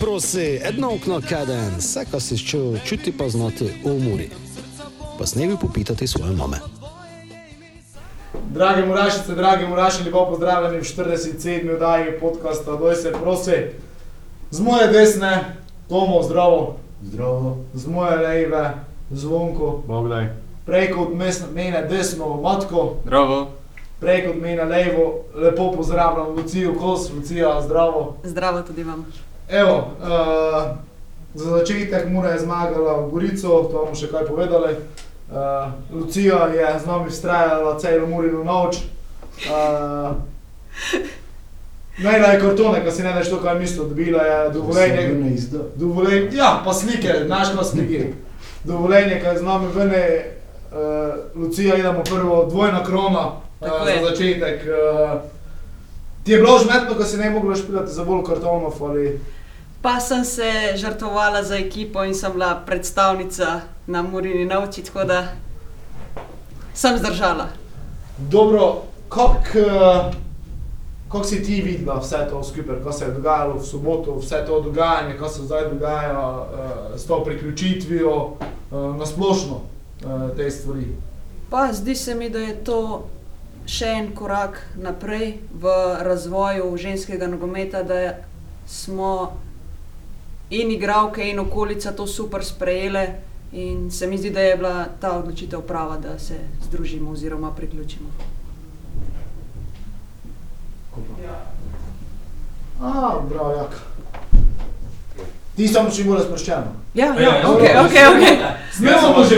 Prosi, edno okno kaden, vse, kar si čutil, čuti pa znati v umori. Pa snevi popitati svoje mame. Drage murašice, drage muraši, lepo pozdravljeni v 47. oddaji podcasta Doj se prosi. Z moje desne, Tomo, zdravo. Zdravo. Z moje leve, Zvonko. Bogdaj. Prej kot mes- mene desno, Matko. Zdravo. Prej kot mene levo, lepo pozdravljam Lucijo Kos, Lucija, zdravo. Zdravo tudi vam. Evo, uh, za začetek Mura je zmagala v Gorico, to bomo še kaj povedali. Uh, Lucija je z nami vztrajala celo Murino noč. Uh, Najla je kartone, ko si ne veš to, kaj misli, dobila je dovoljenje. Ne izda. Dovoljenje, ja, pa slike, našla slike. Dovoljenje, kaj z nami vene, uh, Lucija, idemo prvo dvojna krona uh, je. za začetek. Uh, ti je bilo žmetno, ko si ne mogla špilati za bolj kartonov ali... Pa sem se žrtvovala za ekipo in sem bila predstavnica na Murini nauči, tako da sem zdržala. Dobro, kako kak si ti videla vse to skupaj, kaj se je dogajalo v soboto, vse to dogajanje, kaj se zdaj dogaja uh, s to priključitvijo, uh, na splošno uh, te stvari? Pa zdi se mi, da je to še en korak naprej v razvoju ženskega nogometa, da smo in igralke in okolica to super sprejele. In se mi zdi, da je bila ta odločitev prava, da se združimo oziroma priključimo. A, bravo, jak. Ti samo še bolj razproščeno. Ja, Ja, ja, ja, ok, dobro. ok, ok. Snemamo že,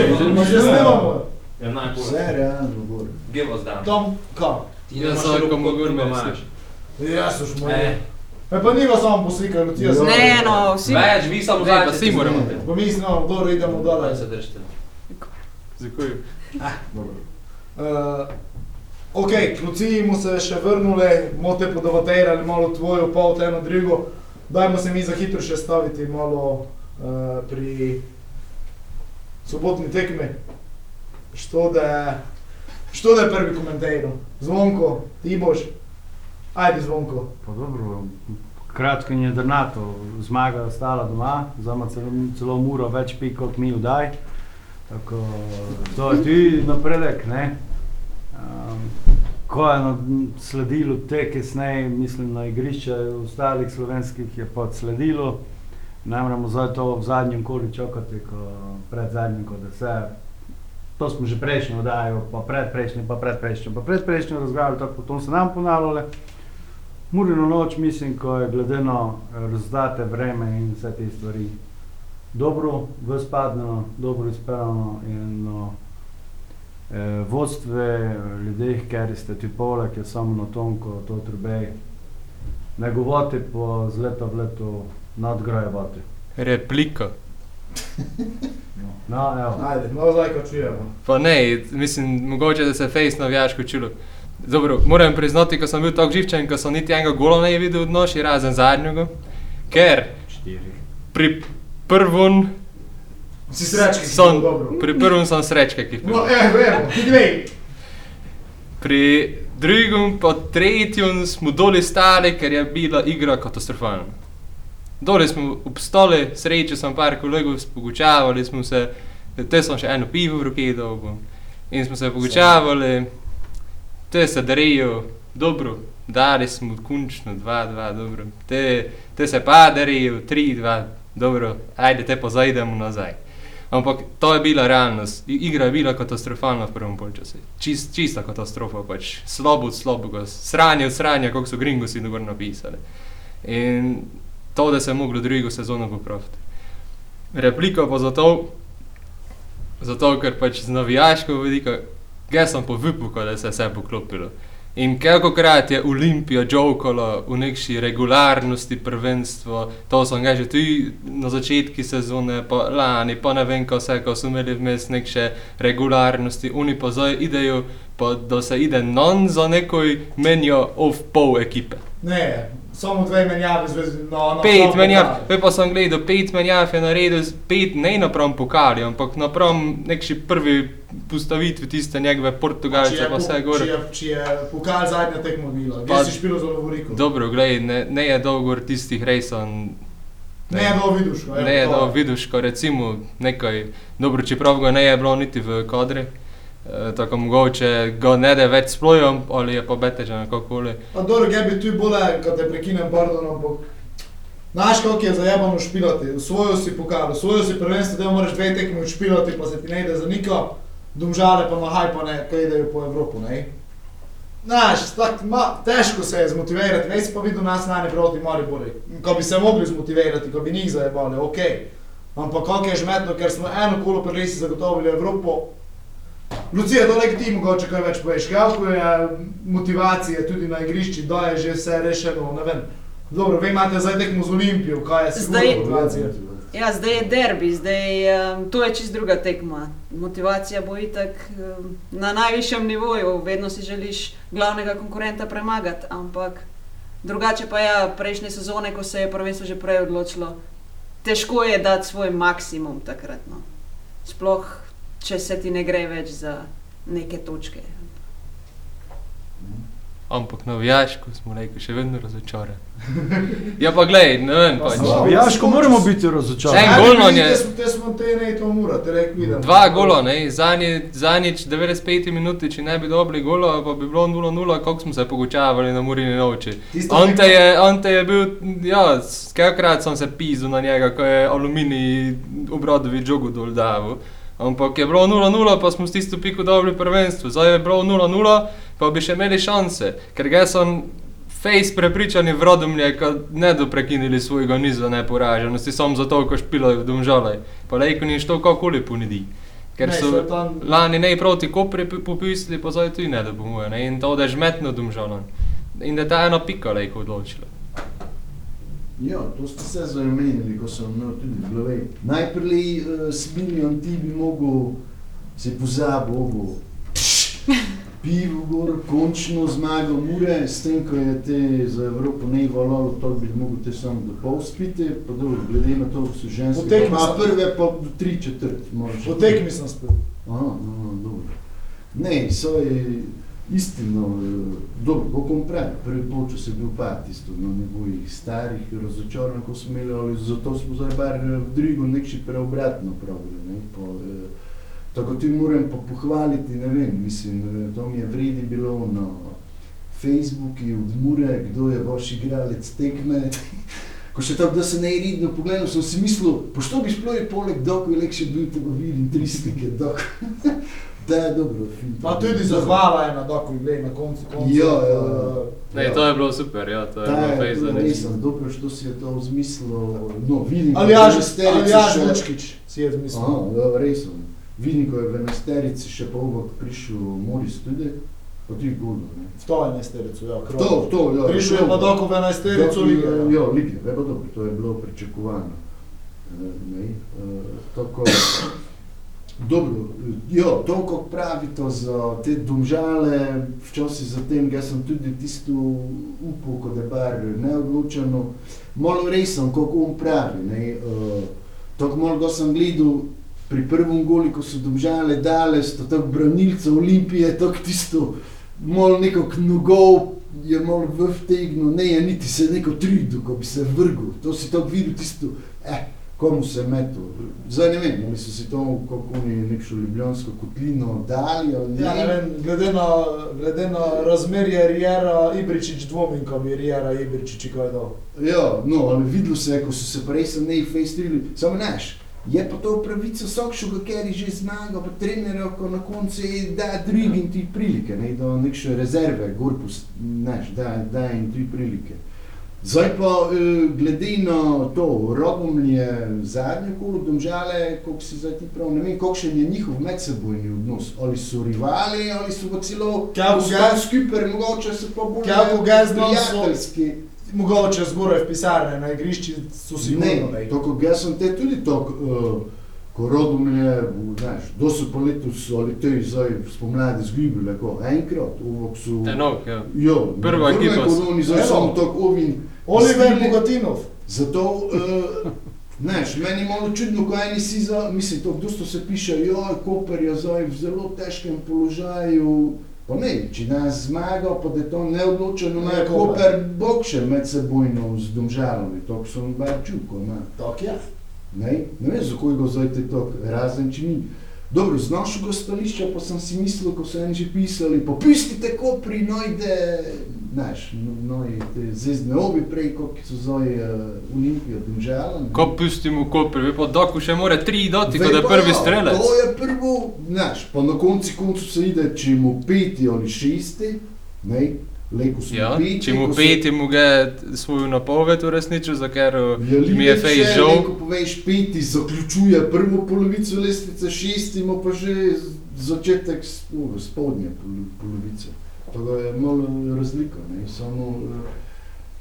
že snemamo. Ja, najbolj. Vse realno gor. Gevo zdam. Tam, kam? Ja, samo komu gurme imaš. Jaz už moj. E. E, pa ni vas samo poslikali, Lucija. Ja. Ne, no, vsi. Več, vi samo Ne, pa vsi moramo. Pa mi smo dobro, idemo dole. se držite. Zakaj? Dobro. Uh, ok, k Luciji smo se še vrnili, mote podovaterali malo tvojo pot, eno drugo. Dajmo se mi za hitro še staviti malo uh, pri sobotni tekmi. Što da, što da je prvi komentar? Zvonko, ti boš. Ajde zvonko. Pa dobro, kratko in jedrnato, zmaga je ostala doma, zama celo, celo muro več pik kot mi vdaj. Tako, to je tudi napredek, ne. Um, ko je na, sledilo te kasneje, mislim na igrišče ostalih slovenskih je pod sledilo. Ne moramo zdaj to v zadnjem koli čakati, ko pred zadnjim, ko da se. To smo že prejšnjo oddajo, pa predprejšnjo, pa predprejšnjo, pa predprejšnjo razgledali, tako potem se nam ponavljale. Murino noč mislim, ko je glede na eh, rezultate, vreme in vse te stvari dobro vzpadeno, dobro izpeljano in no, eh, vodstve, ljudeh, ker ste ti poleg, je samo na tom, ko to treba negovati, pa z leta v leto nadgrajevati. Replika. No, evo. Ajde, no zdaj ko čujemo. Pa ne, mislim, mogoče da se fejs navijaško čulo. Dobro, moram priznati, ko sem bil tako živčen, ko sem niti enega gola ne videl od noši, razen zadnjega. Ker pri prvem Si srečki, sem, dobro. pri prvem sem srečke, ki No, ti dve. Pri drugem pa tretjem smo doli stali, ker je bila igra katastrofalna. Doli smo obstali, srečo sem par kolegov spogučavali, smo se, te sem še eno pivo v roki dobil in smo se pogučavali, te se darijo, dobro, dali smo končno 2-2, dobro, te, te se pa darijo 3-2, dobro, ajde te pa zajdemo nazaj. Ampak to je bila realnost. Igra je bila katastrofalna v prvem polčasu. Čist, čista katastrofa, pač slabo od slabega, sranje od sranja, kako so gringosi dobro napisali. In to, da se je moglo drugo sezono popraviti. Replika pa zato, zato ker pač z navijaškega vidika, jaz sem pa vypukal, da se je vse poklopilo. In kolikokrat je Olimpija jokala v neki regularnosti prvenstva, to so ga že tudi na začetku sezone, pa lani, pa ne vem, ko vse, ko so imeli vmes neke regularnosti, oni pa zdaj idejo, pa da se ide non za nekoj menjo of pol ekipe. Ne, samo dve menjave zvezi, no, no. Pet menjav, pej pa sem gledal, pet menjav je naredil, z- pet ne napram pokali, ampak napram nekši prvi postavitvi tiste njegove Portugalce, je pa vse gore. Če je, če je pokal zadnja bila, Pa- gdje si špilo za Lovorico? Dobro, glej, ne, ne je dolgo tistih rejsov, Ne, do vidiš. no, evo, Ne, to. da vidiš, ko recimo nekaj, dobro, čeprav ga ne je bilo niti v kadri, tako mogoče ga ne da več splojem, ali je pa bete že nekakoli. Pa dobro, kaj bi tu bole, kad te prekinem, pardon, ampak... Znaš, koliko je zajebano špilati, usvojil si pokal, usvojil si prvenstvo, da moraš dve tekmi špilati, pa se ti ne ide za niko, domžale pa na hajpane, kaj idejo po Evropu, ne? Znaš, tak, ma, težko se je zmotivirati, veš pa videl nas lani proti Maribori, ko bi se mogli zmotivirati, ko bi njih zajebali, ok. Ampak koliko je žmetno, ker smo eno kolo prelisi zagotovili Evropo, Lucija, nekaj ti mogoče kaj več poveš, kako je motivacija tudi na igrišči, da je že vse rešeno, ne vem. Dobro, vi imate zdaj tekmo z Olimpijo, kaj je Zdaj- motivacija? Ja, zdaj je derbi, zdaj um, to je čist druga tekma. Motivacija bo itak um, na najvišjem nivoju, vedno si želiš glavnega konkurenta premagati, ampak drugače pa ja, prejšnje sezone, ko se je prvenstvo že prej odločilo, težko je dati svoj maksimum takrat. No. Sploh, če se ti ne gre več za neke točke. Ampak navijaško smo rekli, še vedno razočaran. Ja, pa glej, ne vem, Pa pač. smo- Jaško moramo biti En razočarani. gol nam je- Te smo, te te ne to mura, te rekel vidim. Dva gola, ne, zadnjič 95 minuti, če ne bi dobili gola, pa bi bilo 0-0, koliko smo se pogučavali na Murini noči. Ante tekmo- je, Ante je bil, ja, skakrat sem se pizil na njega, ko je aluminij obradovi žogu dol dal. Ampak je bilo 0-0, pa smo s tisto piko dobili prvenstvo. Zdaj je bilo 0-0, pa bi še imeli šanse, ker ga sem fejs prepričani v Rodomlje, ko ne do prekinili svojega niza neporaženosti, samo zato, ko špilajo v domžalaj. Pa lejko ni što kakoli ponedi. Ker Ne, so saj tam- lani ne proti Kopri pi- popisali, pa zdaj tudi ne da bomo, ne, in to da je žmetno domžalan. In da je ta ena pika lejko odločila. Ja, to ste se zamenjali, ko sem imel tudi v glavi. Najprej uh, Smiljan ti bi mogel se pozabiti, ovo. Pivo gor, končno zmago Mure, s tem, ko je te za Evropo ne valalo, to bi mogel te samo do pol spiti, pa dobro, glede na to, ko so ženske, Po tekmi pa sem- prve pa do tri četrt, moraš. Po tekmi sem spil. Aha, no, dobro. Ne, so je istino, eh, dobro, kako bom pravi, prvi polčas je bil pa tisto na njegovih starih razočaranj, ko smo imeli, ali zato smo zdaj bar v Drigu nekši preobratno pravili, ne, po, eh, tako ti moram pa pohvaliti, ne vem, mislim, eh, to mi je vredi bilo na Facebooku od Mure, kdo je vaš igralec tekme, Ko še tako, da se ne redno pogledal, sem si mislil, pa što bi sploh poleg doko je lepše bil, da vidim tri slike doko. da je dobro. film. Pa tudi zahvala je na doku, glej, na koncu konca. Ja, ja, ja. eh, Ne, to je bilo super, ja, to je bilo fejs za res, dobro, što si je to vzmislil. No, vidim, Ali je Jaž, šesterica ali Jaž še- Vučkič si je zmislil. Aha, ja, res. sem. Vidim, ko je v enajsterici še pa ovak prišel Moris tudi, ti golo, ne. V to je nesterico, ja, krov. To, to, ja. Prišel je to. pa doko v enajsterico lige. ja. Ja, lige, ve pa dobro, to je bilo pričakovano. Eh, Ne, eh, tako, dobro, ja, to, kako pravite za te domžale, včasih za tem, jaz sem tudi tisto upal, ko je bar neodločeno, malo resen, kako on pravi, ne, uh, tako malo, da sem gledal pri prvem goli, ko so domžale dale, sto tako branilcev Olimpije, tako tisto, malo nekako nogov je malo vtegnil, ne je niti se neko trudil, ko bi se vrgel, to si tako videl tisto, eh, komu se je metal. Zdaj ne vem, ali so si to, kako oni nekšo ljubljansko kotlino dali ali ne. Ja, ne vem, glede na, glede na razmerje Rijera Ibričič dvomim, ko bi Rijera Ibričič kaj dal. Ja, no, ali videlo se je, ko so se prej sem nej fejstrili, samo neš. Je pa to pravica vsakšega, ker je že zmagal, pa trenerja, ko na koncu je da drugim ti prilike, ne, da nekše rezerve, gor pust, neš, da, da jim ti prilike. Zdaj pa, eh, glede na to, Rodomlje zadnje kolo, domžale, koliko si zdaj ti prav, ne vem, kakšen je njihov medsebojni odnos, ali so rivali, ali so pa celo Kako ga- skupaj, mogoče so pa bolj Kako so- prijateljski. Mogoče zgoraj v pisarne, na igrišči so Ne, ne. tako jaz sem te tudi tako, uh, ko Rodomlje, znaš, do so pa letos ali te zdaj spomladi zgubili, ko enkrat, ovok so... Tenok, ja. Jo, Prva ekipa s- Ko oni zdaj samo tako ovin... Oliver. Bogatinov. Zato, uh, znaš, meni je malo čudno, ko eni si za, mislim, to dosto se piše, joj, Koper je zdaj v zelo težkem položaju, Pa ne, če nas zmaga, pa da to ne odločeno ima Ne, Koper. Bokše med sebojno z domžalami, to sem bar čuko, ima. Tako je. Ne, ne vem, zakaj ga zdaj te tako, razen če ni. Dobro, z našega stališča pa sem si mislil, ko so eni že pisali, popustite Kopri, nojde, znaš, no, no, te zvezdne obi prej, kot so zdaj uh, Olimpijo, domžala. ne. Ko pustimo Koper, vi pa doku še mora tri doti, kot je pa prvi ja, strelec. To je prvo, znaš, pa na koncu koncu se ide, če mu peti ali šesti, ne, leko smo Ja, peti. če mu peti, mu ga svojo napoved uresničil, za ker Ja, mi je fej žal. Ko poveš peti, zaključuje prvo polovico lestvice, šesti ima pa že začetek uh, spodnje polo- polovice. Tako je malo razlika, ne, samo eh,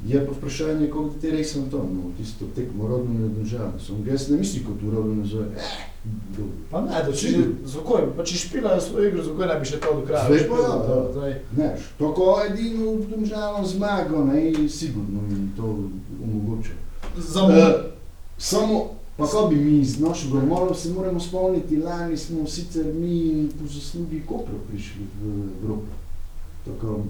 je pa vprašanje, kako ti res sem to, no, tisto tekmo rodno ne država. Sem jaz ne mislim, kot rodno ne zove, eh, dobro. Pa ne, da če, zakaj, pa če špilajo svojo igro, zakaj ne bi še to do kraja Zdaj pa špilali, ja, to, ja. zdaj. Znaš, tako edino domžalno zmago, ne, sigurno jim to omogoča. Za Uh, uh, samo, pa ko bi mi iz našega mola se moramo spomniti, lani smo sicer mi po zaslugi Kopra prišli v Evropo. Tako,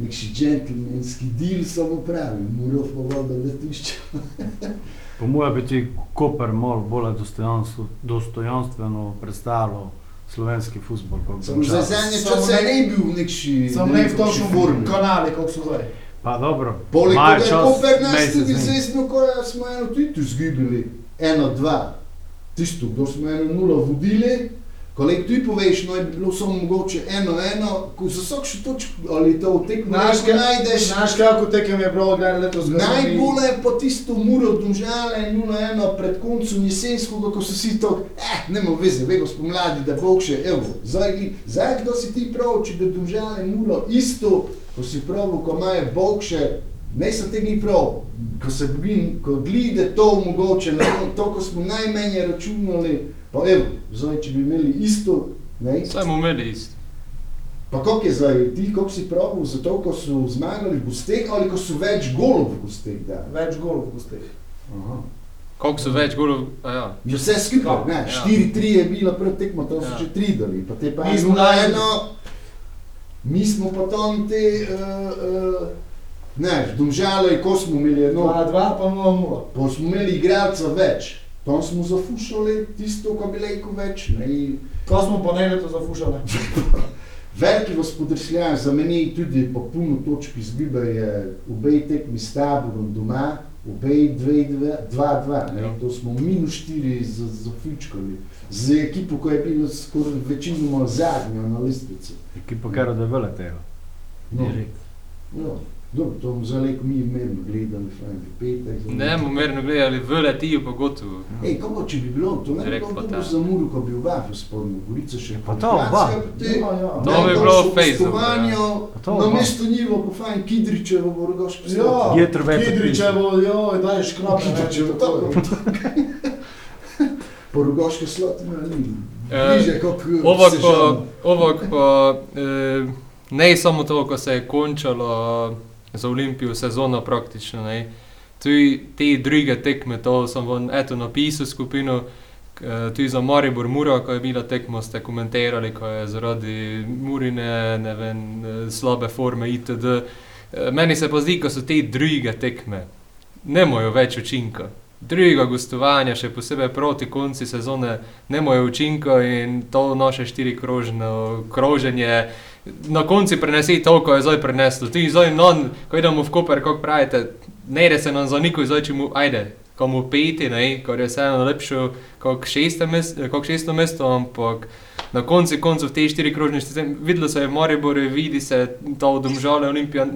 nekši džentlmenski deal samo pravi, Murov pa voda letišče. Po mojem bi ti Koper malo bolj dostojanstvo, dostojanstveno predstavljal slovenski futbol. Samo za zadnje Samo čase ne- ne bil v nekši Sam ne v točnem formi. kanali, kako so zdaj. Pa dobro, Poleg tega je čas, Koper nas mesec tudi dni. zvezdno, ko smo eno tudi izgubili, eno, dva. Tisto, kdo smo eno nulo vodili, kolega ti poveš, no je bi bilo samo mogoče eno, eno, ko za vsak še točk ali to v tekmo Znaš, nekaj najdeš. Znaš, kako tekem je bilo gledati letos zgodovini? Najbolje je pa tisto muro domžale 0-1 pred koncem jesenskega, ko so vsi to, eh, nema veze, vego spomladi, da bo še, evo, zdaj, gli- zdaj kdo si ti prav, če da domžale muro isto, ko si prav, ko imajo bog še, ne so tega ni prav, ko se gli, ko glide to mogoče, ne, to, ko smo najmenje računali, pa evo, zdaj, če bi imeli isto, ne, Saj bomo imeli isto. pa koliko je zdaj, ti, koliko si prav, zato, ko so zmagali v gosteh, ali ko so več golov v gosteh dali? Več golov v gosteh. Aha. Koliko so več golov, a ja. Je vse skupaj, ne, Ja. 4-3 je bilo pred tekmo, to so Ja. že 3 dali, pa te pa Mi mi smo smo dali- eno, mi smo pa tam te, uh, uh, ne, domžale, ko smo imeli eno, 2-2 pa 0-0. pa smo imeli igralca več, tam smo zafušali tisto, ko bi rekel več, ne, Ko smo pa ne leto zafušali. Veliki gospodarskljaj za meni tudi po puno točk izgibe je obe tekmi s taborom doma, obe 2-2, ne, Ja. to smo minus 4 zafičkali. Z ekipo, ko je bila skoraj večinoma zadnja na listvici. Ekipa, kar da vele tega. No, Direkt. no, dobro, to bomo zdaj rekel mi mirno gledali, fajn, v petek. Ne bomo merno gledali, v letijo pa gotovo. Ej, kako če bi bilo, to ne bi bilo pa dobro ta. za Muro, ko bi oba v spodnjo Gorico še Pa to, oba. Ja, ja. To bi bilo Pa to na oba. mesto njivo, pa fajn, Kidričevo bo rogoško Ja, Je treba je Kidričevo, joj, daj škrap. Kidričevo, tako. Po rogoške slotine ni. Eh, Bliže kot Ovak pa, ovak pa eh, ne samo to, ko se je končalo za Olimpijo sezono praktično, ne. Tudi te druge tekme, to sem vam eto napisal skupino, eh, tudi za Maribor Mura, ko je bila tekma, ste komentirali, ko je zaradi Murine, ne vem, eh, slabe forme itd. Eh, Meni se pa zdi, ko so te druge tekme, nemajo več učinka. Druga gostovanja, še posebej proti konci sezone, nemajo učinka in to naše štiri krožno kroženje na koncu prenesi to, ko je zdaj preneslo. Ti zdaj non, ko idemo v Koper, kako pravite, ne gre se nam za niko, zdaj če mu ajde, komu peti, ne, kar je vseeno lepše kot šesto mesto, ampak na koncu koncev te štiri krožne sistem, videlo se je v Mariboru, vidi se to v Domžale, Olimpija.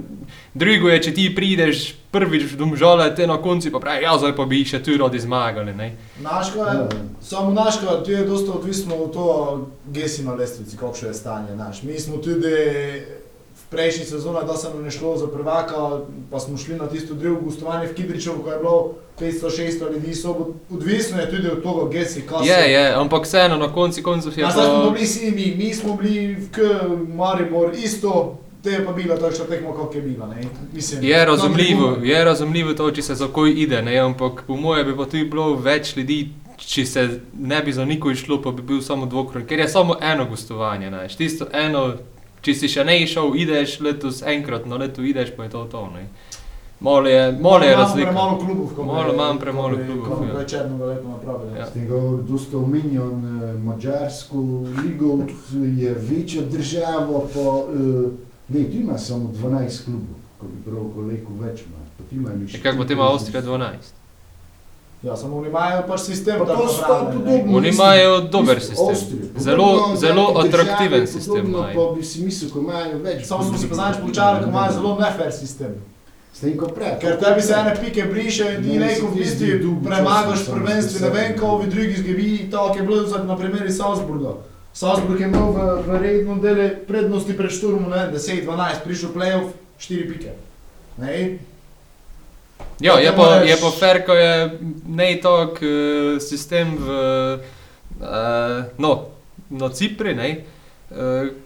Drugo je, če ti prideš prvič v Domžale, te na koncu pa pravi, ja, zdaj pa bi še tu radi zmagali, ne. Naška je, samo naška, tu je dosta odvisno od toho, gdje si na lestvici, kakšno je stanje, znaš. Mi smo tudi prejšnji sezoni, da se nam ne šlo za prvaka, pa smo šli na tisto drugo gostovanje v Kidričevu, ko je bilo 500-600 ljudi, so, odvisno je tudi od toga, gdje si, kaj. Je, je, ampak vseeno na koncu koncev je Ja, zdaj smo bili vsi mi, mi smo bili v K, Maribor, isto, te je pa bila takšna tekma, kako je bila, ne. Mislim, Je razumljivo, je razumljivo to, če se za koj ide, ne, ampak po moje bi pa tudi bilo več ljudi, če se ne bi za niko išlo, pa bi bil samo dvokrat, ker je samo eno gostovanje, ne, tisto eno, če si še ne šel, ideš letos enkrat na leto, ideš pa je to to. Ne. Malo je, malo je Imamo razlika. Premalo klubov, ko Malo bi- manj premalo klubov, ko bi ja. kaj črnega leto napravili. Ja. Z tega dosta omenjal Mačarsko ligo, je večja država, pa eh, ne, tu ima samo 12 klubov, ko bi prav rekel več ima. Pa Ja, Kako potem ima Avstrija 12? Ja, samo oni imajo pač sistem. Pa to sta podobno. Oni imajo dober sistem. Avstrija. Zelo- Podobno zelo atraktiven sistem podobno. Pa bi si mislil, ko imajo več. Samo smo se pa zadnjič počali, ko imajo zelo nefair sistem. S tem, ko prej. Ker tebi se ene pike briše in ti Ne, neko v bistvu premagaš časa, prvenstvi, ne samo vem, deset. ko ovi drugi zgebi, tako je bilo na primer iz Salzburga. Salzburg je imel v, v rednem delu prednosti pred šturmom, ne vem, 10-12, prišel playoff, 4 pike. Ne? Ja, je pa, moraš- je pa fair, ko je ne tok uh, sistem v, uh, no, na Cipri, ne. Uh,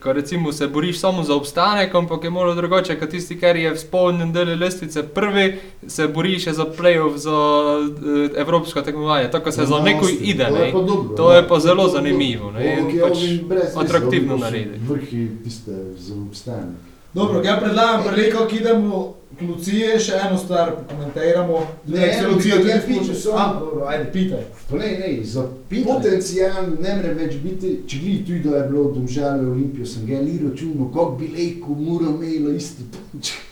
ko recimo se boriš samo za obstanek, ampak je malo drugače, kot tisti, ker je v spodnjem delu lestvice prvi, se boriš za playoff, za uh, evropsko tekmovanje, tako se za neko ide, To je ne. pa dobro, To ja. je pa zelo To- zanimivo, ne, pač atraktivno ovi pa so naredi. Vrhi tiste za obstanek. Dobro, jaz predlagam, preleko, ki idemo k Luciji, še eno stvar pokomentiramo. Ne, se eno Lucija bi tudi pičil samo. Ajde, pitaj. Ne, ne, za Pitaj. potencijal ne more več biti, če gledaj tu, da je bilo domžale Olimpijo, sem ga li računal, kako bi lejko mora imela isto točko.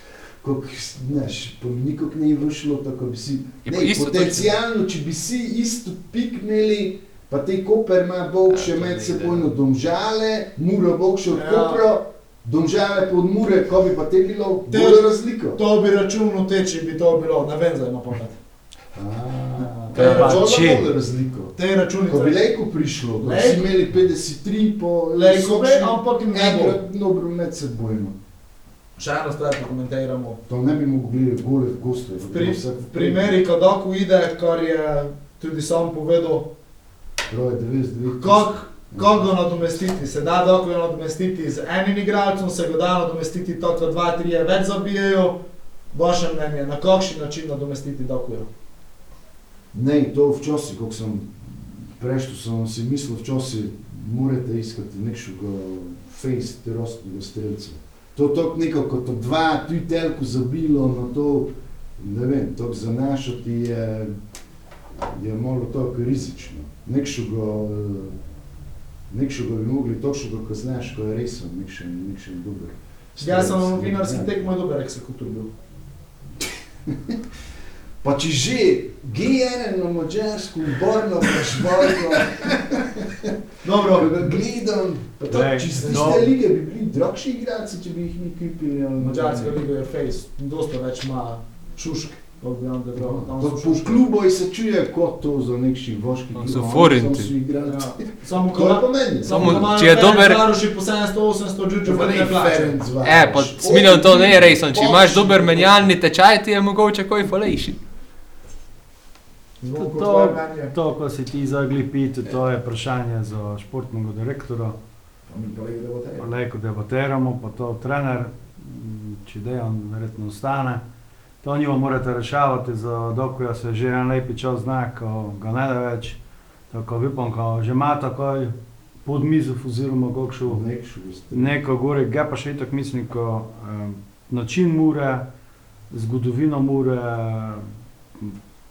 Kako, znaš, pa mi nikak ne je vyšlo, tako bi si, ne, potencijalno, če bi si isto pik imeli, pa te Koper ima Bog Ja, še to med ne sebojno domžale, Mura Bog še od Ja. Kopra, domžale pod Mure, ko bi pa te bilo, Te- bolj razliko. To bi računal te, če bi to bilo, ne vem zdaj na pamet. To je bolj razliko. Te računice. Ko bi lejko prišlo, ko bi imeli 53 po Lejko ampak ne bo. enkrat dobro med sebojno. Še eno stvar pokomentiramo. To ne bi mogli gledati gole v gostu. V, pri, v primeri, ko Doku ide, kar je tudi sam povedal, Broj 99. kako kak ga nadomestiti. Se da Doku ga nadomestiti z enim igralcem, se ga da nadomestiti tako, da dva, tri več zabijajo. Vaše mnenje, na kakšen način nadomestiti Dokuja? Ne, to včasih, ko sem prešel, sem si mislil, včasih morate iskati nekšega face terostnega strelca. To je neko kot od dva, tu telku zabilo, na to, ne vem, to zanašati je, je malo tako rizično. Nekšega, nekšega bi mogli točno, ko znaš, ko je resen, nekšen, nekšen dober. Jaz sem na strelec. novinarski Ja. tekmo dober eksekutor bil. Pa če že GN na mačarsku, borno pa švarko, Dobro, ko ga gledam, pa to, če iz no. tiste lige bi bili dragši igralci, če bi jih mi ne. Mačarska liga je face, dosta več ima šušk, on da bral. Tam Pa so po šuške. klubu se čuje kot to za nekši voški klub, so forinti. Ja. Samo To je ko pa meni. Samo- imajo če je dober- Varoši po 700-800 džučev, pa ne Varoš. E, pa smiljan to ne je resen, če imaš dober menjalni tečaj, ti je mogoče kaj falejši. To- mnenje? To, ko si ti zagli piti, to je vprašanje za športnega direktora. Lejko debatiramo, pa to trener, če dejan verjetno ostane. To njivo morate rešavati, za dokuja se že en lepi čas zna, ko ga ne da več. Tako vipom, ko že ima takoj pod mizo oziroma kakšno neko gore, ga pa še itak mislim, ko um, način mure, zgodovino mure,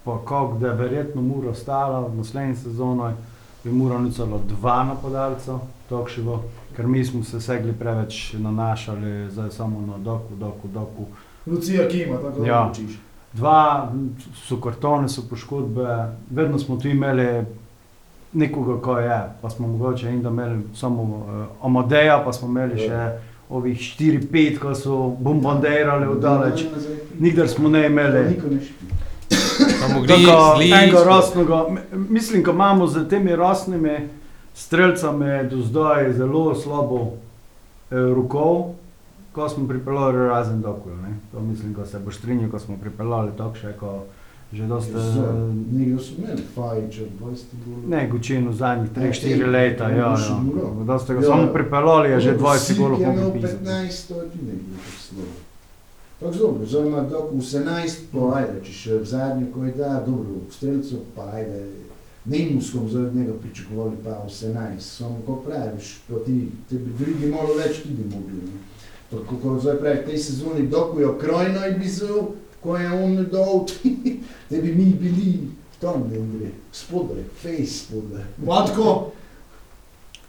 pa kako da je verjetno mura ostala v naslednji sezoni, bi mura celo dva napadalca, tako še bo, ker mi smo se segli preveč nanašali zdaj samo na doku, doku, doku. Lucija Kima, tako da Ja. učiš. Dva so kartone, so poškodbe, vedno smo tu imeli nekoga, ko je, pa smo mogoče in da imeli samo uh, Amadeja, pa smo imeli še ovih 4-5, ko so bombardirali v daleč. Nikdar smo ne imeli. Tako enega m- mislim, da imamo z temi rosnimi streljcami do zdaj zelo slabo eh, rokov, ko smo pripeljali razen dokujo. To mislim, ko se bo strinjal, ko smo pripeljali tako še, ko že dosta... Nekdo so imeli Fajiča, 20 golov. Ne, Gučin v zadnjih Ne, 3-4 štiri, leta, ne, ja, še ja. Muro. Dosta ga Ja. samo pripeljali, je že 20 Sik golov je imel popisal. 15, to je tudi nekaj tako slovo. Tako dobro, zdaj ima dok 18, pa ajde, če še v zadnjo, ko je da, dobro, v strelcu, pa ajde, Nemo smo zdaj od njega pričakovali pa 18, samo ko praviš, pa ti, bi drugi malo več tudi mogli. Ne? Tako kot zdaj pravi, v tej sezoni dokujo krojno in bizu, ko je on dol, da bi mi bili tam, ne gre, spodaj, face spodaj. Matko,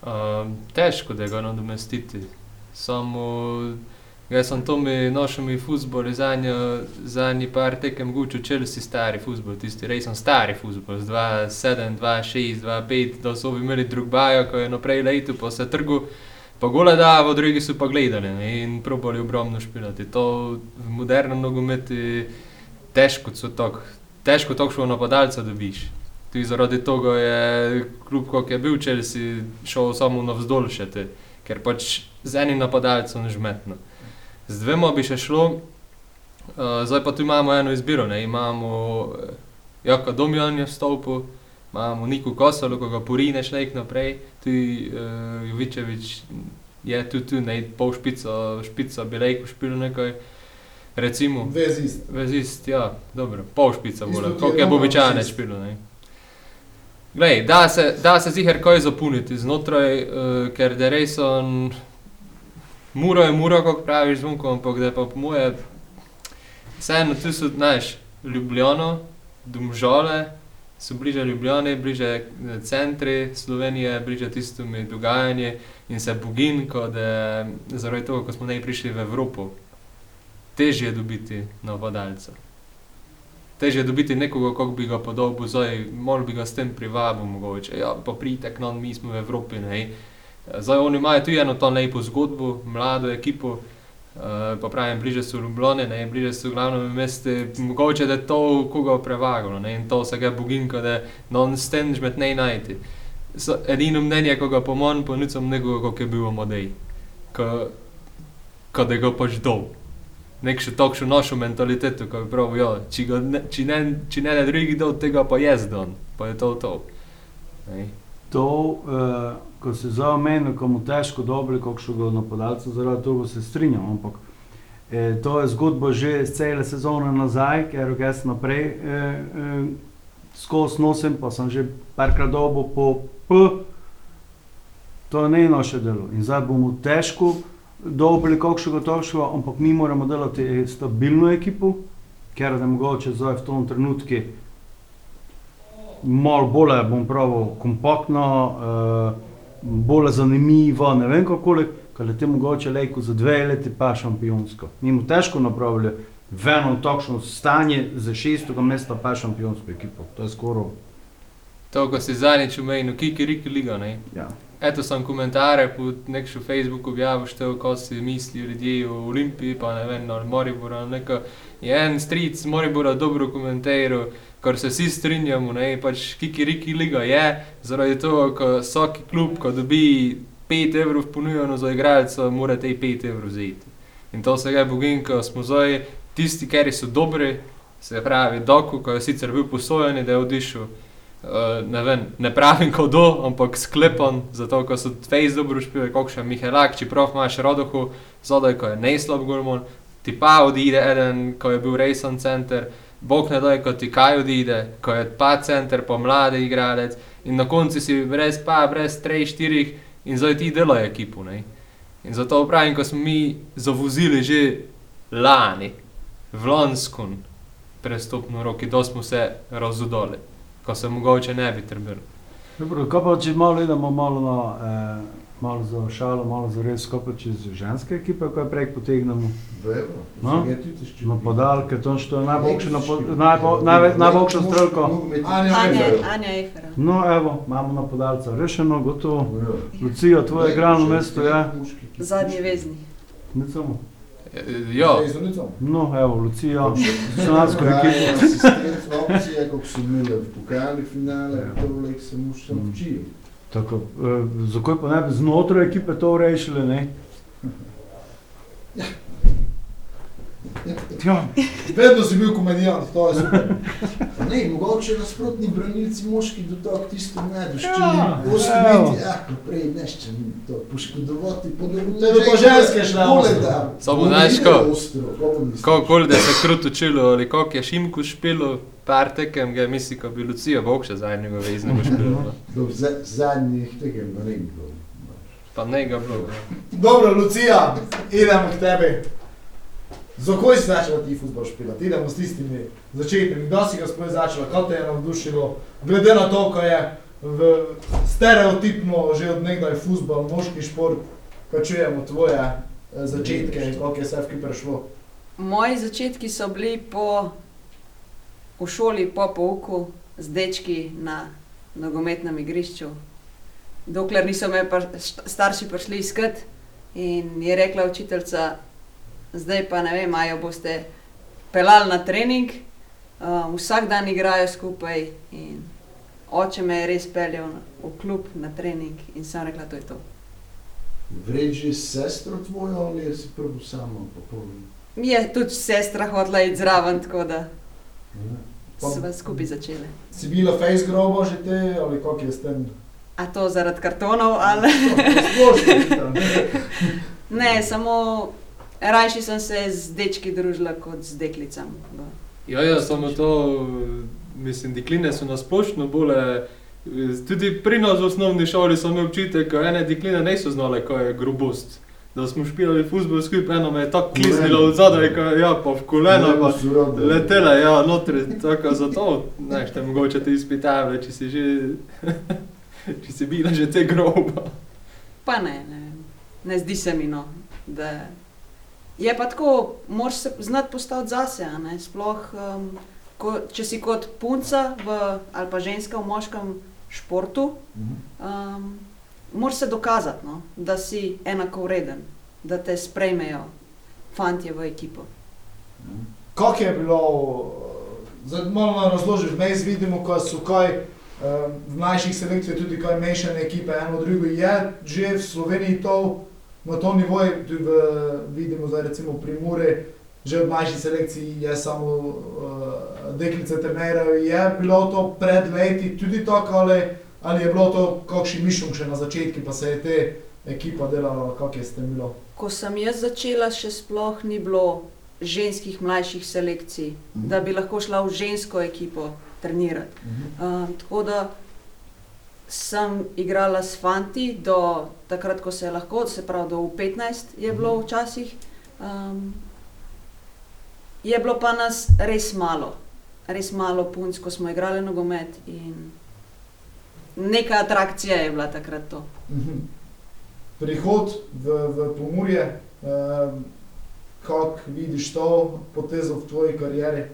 Um, težko da ga nadomestiti. Samo, jaz sem to mi našel mi futbol, zadnji, zadnji par tekem gučil Chelsea stari futbol, tisti res sem stari futbol, z 2-7, 2-6, 2-5, da so bi imeli drug bajo, ko je naprej letu po se trgu, pa gole davo, drugi so pa gledali ne, in probali obrobno špilati. To v modernem nogometu težko so tok, težko tokšno napadalca dobiš. Tudi zaradi tega je kljub, kot je bil Chelsea, šel samo navzdol še te, ker pač z enim napadalcem žmetno. Z dvema bi še šlo, uh, zdaj pa tu imamo eno izbiro, ne? imamo uh, Jaka Domjan je vstopil, imamo Niku Kosalo, ko ga porineš nek naprej, tudi uh, Jovičevič je tu, tu ne, pol špico, špico bi rekel, špil nekaj, recimo. vezist. Vezist, ja, dobro, pol špica mora, koliko je običajno špilo, ne. Glej, da se, da se ziher kaj zapuniti znotraj, uh, ker da res on, muro je muro, kako praviš zvonko, ampak da pa po moje, vseeno tu so, znaš, Ljubljano, Domžale, so bliže Ljubljane, bliže eh, centri Slovenije, bliže tistemu dogajanju in se bogin, kot da zaradi tega, ko smo ne prišli v Evropo, težje je dobiti napadalca. Težje je dobiti nekoga, kako bi ga podobil, zdaj malo bi ga s tem privabil, mogoče. Ja, pa pridite k nam, mi smo v Evropi. Ne? Zdaj oni imajo tudi eno to lepo zgodbo, mlado ekipo, pa pravim, bliže so Ljubljane, ne? bliže so glavno meste, mogoče da je to koga prevagalo ne? in to se ga boginka, da non stenž med ne najti. So, edino mnenje, ko ga pomon, ponucam nekoga, kako je bil Amodej, ko, da ga pač dol nek še takšno našo mentaliteto, ko bi pravil, ja, če, ne, ne, ne ne drugi del tega, pa jaz dan, pa je to to. Ej. To, uh, ko se za meni, ko mu težko dobri, kakšnega napadalca, zaradi tega se strinjam, ampak eh, to je zgodba že iz cele sezone nazaj, ker jaz naprej eh, eh, skozi nosim, pa sem že parkrat dobo po P, to je ne naše delo. In zdaj bomo težko dobili kakšnega točka, ampak mi moramo delati stabilno ekipo, ker da mogoče zdaj v tom trenutku malo bolj, bom pravil, kompaktno, uh, bolj zanimivo, ne vem kako, ker je te mogoče lejko za dve leti pa šampionsko. Mi smo težko napravili v eno takšno stanje za šestega mesta pa šampionsko ekipo. To je skoraj. To, ko si zadnjič omenil, kiki riki liga, ne. Ja. Eto sem komentare pod nekšo Facebook objavil, ko si misli ljudje o Olimpiji, pa ne vem, o Mariboru, neko. Je en stric Maribora dobro komentiral, kar se vsi strinjamo, ne, pač kiki riki liga je, zaradi tega, ko vsak klub, ko dobi 5 evrov ponujeno za igralca, mora te 5 evrov vzeti. In to se ga bogin, ko smo zdaj tisti, ki so dobri, se pravi, Doku, ko je sicer bil posojen, da je odišel. Uh, ne, vem, ne pravim kot do, ampak sklepam, zato ko so fejs dobro špili, kot še Mihelak, čeprav imaš rodohu, zadaj, ko je nejslab gormon, ti pa odide eden, ko je bil rejsen center, bog ne daj, ko ti kaj odide, ko je pa center, pa mladi igralec in na koncu si brez pa, brez trej, štirih in zdaj ti delajo ekipo. Ne? In zato pravim, ko smo mi zavozili že lani, v Lonskun, prestopno roki, da smo se razudoli ko se mogoče ne bi trebili. Dobro, kaj pa če malo idemo malo na, eh, malo za šalo, malo za res, kaj pa čez ženske ekipe, kaj prej potegnemo? No, Na podalke, to što je najboljše, najboljša strelka. Anja Anja, Efer. Anja Efera. No, evo, imamo napadalca rešeno, gotovo. Lucija, tvoje igralno mesto je? Zadnji vezni. Ne samo. E, Ja, No, evo, Lucija, senatsko ekipo. Asistent opcije, kako so imeli v pokali finale, Ja. to lek se mu še Mm. učijo. Tako, eh, zakaj pa ne bi znotraj ekipe to rešili, ne? Ja, Vedno si bil komedijant, to je super. Ne, mogoče nasprotni branilci moški dotok tisto ne duščili. Ja. Oskrbiti, ah, prej nešče mi to poškodovati, Da bi pa ženske da. Samo znaš ne ko? ostro, kako misliš? kako koli da se kruto čilo ali kako je Šimku špilo, par tekem, ga misli, ko bi Lucija Bog še zadnjega veznega špila. Do za- zadnjih tekem, ne vem, kdo. Pa ne ga bilo. Dobro, Lucija, idemo k tebi. Za koj si začela ti futbol špilati? Idemo s tistimi začetnimi. Kdo si ga sploh začela? Kaj te je navdušilo? Glede na to, ko je v stereotipno že od nekdaj futbol, moški šport, ko čujemo tvoje eh, začetke in kako je vse v prišlo. Moji začetki so bili po, v šoli po pouku z dečki na nogometnem igrišču. Dokler niso me pa starši prišli iskat in je rekla učiteljica, zdaj pa ne vem, ali jo boste pelali na trening, um, vsak dan igrajo skupaj in oče me je res peljal v klub na trening in sem rekla, to je to. Vreči s sestro tvojo ali si prvo samo popolno? Mi je tudi sestra hotela iti zraven, tako da sva skupaj začeli. Si bila face grobo že te ali kako je s tem? A to zaradi kartonov ali? Splošno, Ne, samo rajši sem se z dečki družila kot z deklicami. Ja, ja, samo to, mislim, dekline so nasplošno bole. Tudi pri nas v osnovni šoli so me občutek, da ene dekline niso znale, kaj je grobost. Da smo špilali futbol skupaj, eno me je tako klisnilo od zadaj, kaj, ja, pa v kolena, pa letele, ja, notri, tako zato, ne, šte mogoče te izpitave, če si že, če si bila že te groba. Pa ne, ne, vem. ne zdi se mi no. Da je pa tako, moraš se znati postaviti zase, sploh, um, ko, če si kot punca v, ali pa ženska v moškem športu, um, moraš se dokazati, no, da si enakovreden, da te sprejmejo fantje v ekipo. Kako je bilo, zdaj malo nam razložiš, vmes vidimo, ko so kaj eh, v mlajših selekcijah tudi kaj mešane ekipe, eno drugo je že v Sloveniji to na tom nivoju, tudi v, vidimo zdaj recimo pri Muri, že v mlajših selekciji je samo uh, deklice trenirajo, je bilo to pred leti tudi tako ali, ali je bilo to kakšen mišljenj še na začetku, pa se je te ekipa delala, kako je s tem bilo? Ko sem jaz začela, še sploh ni bilo ženskih mlajših selekcij, Mhm. da bi lahko šla v žensko ekipo trenirati. Uh, tako da sem igrala s fanti do takrat, ko se je lahko, se pravi do 15 je bilo Mhm. včasih. Um, je bilo pa nas res malo, res malo punc, ko smo igrali nogomet in neka atrakcija je bila takrat to. Mhm. Prihod v, v Pomurje, eh, kako vidiš to potezo v tvoji karieri?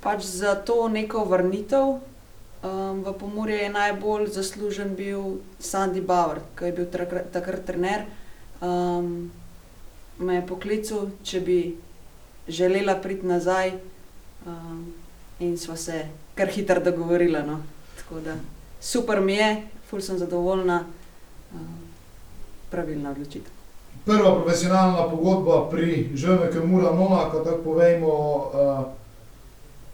Pač za to neko vrnitev um, v Pomorje je najbolj zaslužen bil Sandy Bauer, ki je bil takrat, trener. Um, me je poklical, če bi želela priti nazaj, um, in sva se kar hitro dogovorila. No. Da super mi je, ful sem zadovoljna, um, pravilna odločitev. Prva profesionalna pogodba pri ŽMK Mura Nona, ko tako povejmo, uh,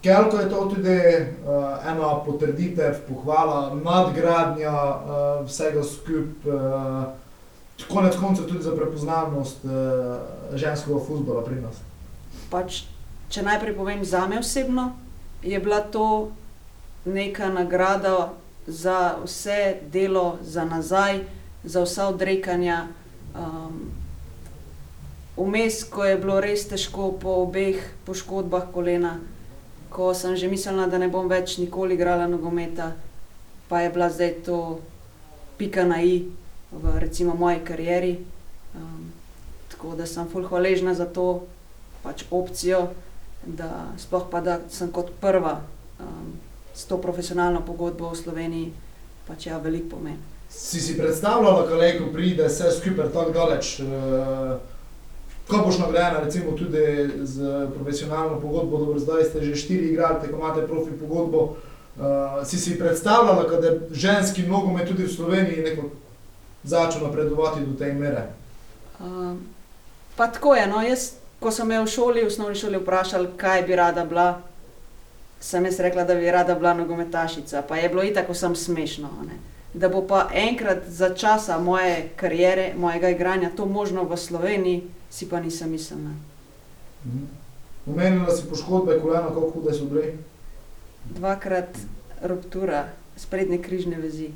Kelko je to tudi uh, ena potrditev, pohvala, nadgradnja uh, vsega skupaj, uh, konec koncev tudi za prepoznavnost uh, ženskega futbola pri nas. Pač, če najprej povem za me osebno, je bila to neka nagrada za vse delo za nazaj, za vsa odrekanja. Um, Vmes, ko je bilo res težko po obeh poškodbah kolena, ko sem že mislila, da ne bom več nikoli igrala nogometa, pa je bila zdaj to pika na i v recimo moji karieri. Um, tako da sem fulh hvaležna za to pač opcijo, da sploh pa da sem kot prva um, s to profesionalno pogodbo v Sloveniji, pač ja, veliko pomeni. Si si predstavljala, kaj ko pride vse skupaj tako daleč? Uh, ko boš nagrajena, recimo tudi z profesionalno pogodbo, dobro, zdaj ste že štiri igrali, tako imate profi pogodbo. Uh, si si predstavljala, da je ženski nogomet tudi v Sloveniji nekako začel napredovati do te mere? Um, pa tako je, no, jaz, ko sem me v šoli, v osnovni šoli vprašali, kaj bi rada bila, sem jaz rekla, da bi rada bila nogometašica, pa je bilo itak vsem smešno. Ne? Da bo pa enkrat za časa moje kariere, mojega igranja, to možno v Sloveniji, si pa nisem mislila. Mhm. Omenila si poškodbe kolena, kako hude so bile. Dvakrat ruptura sprednje križne vezi,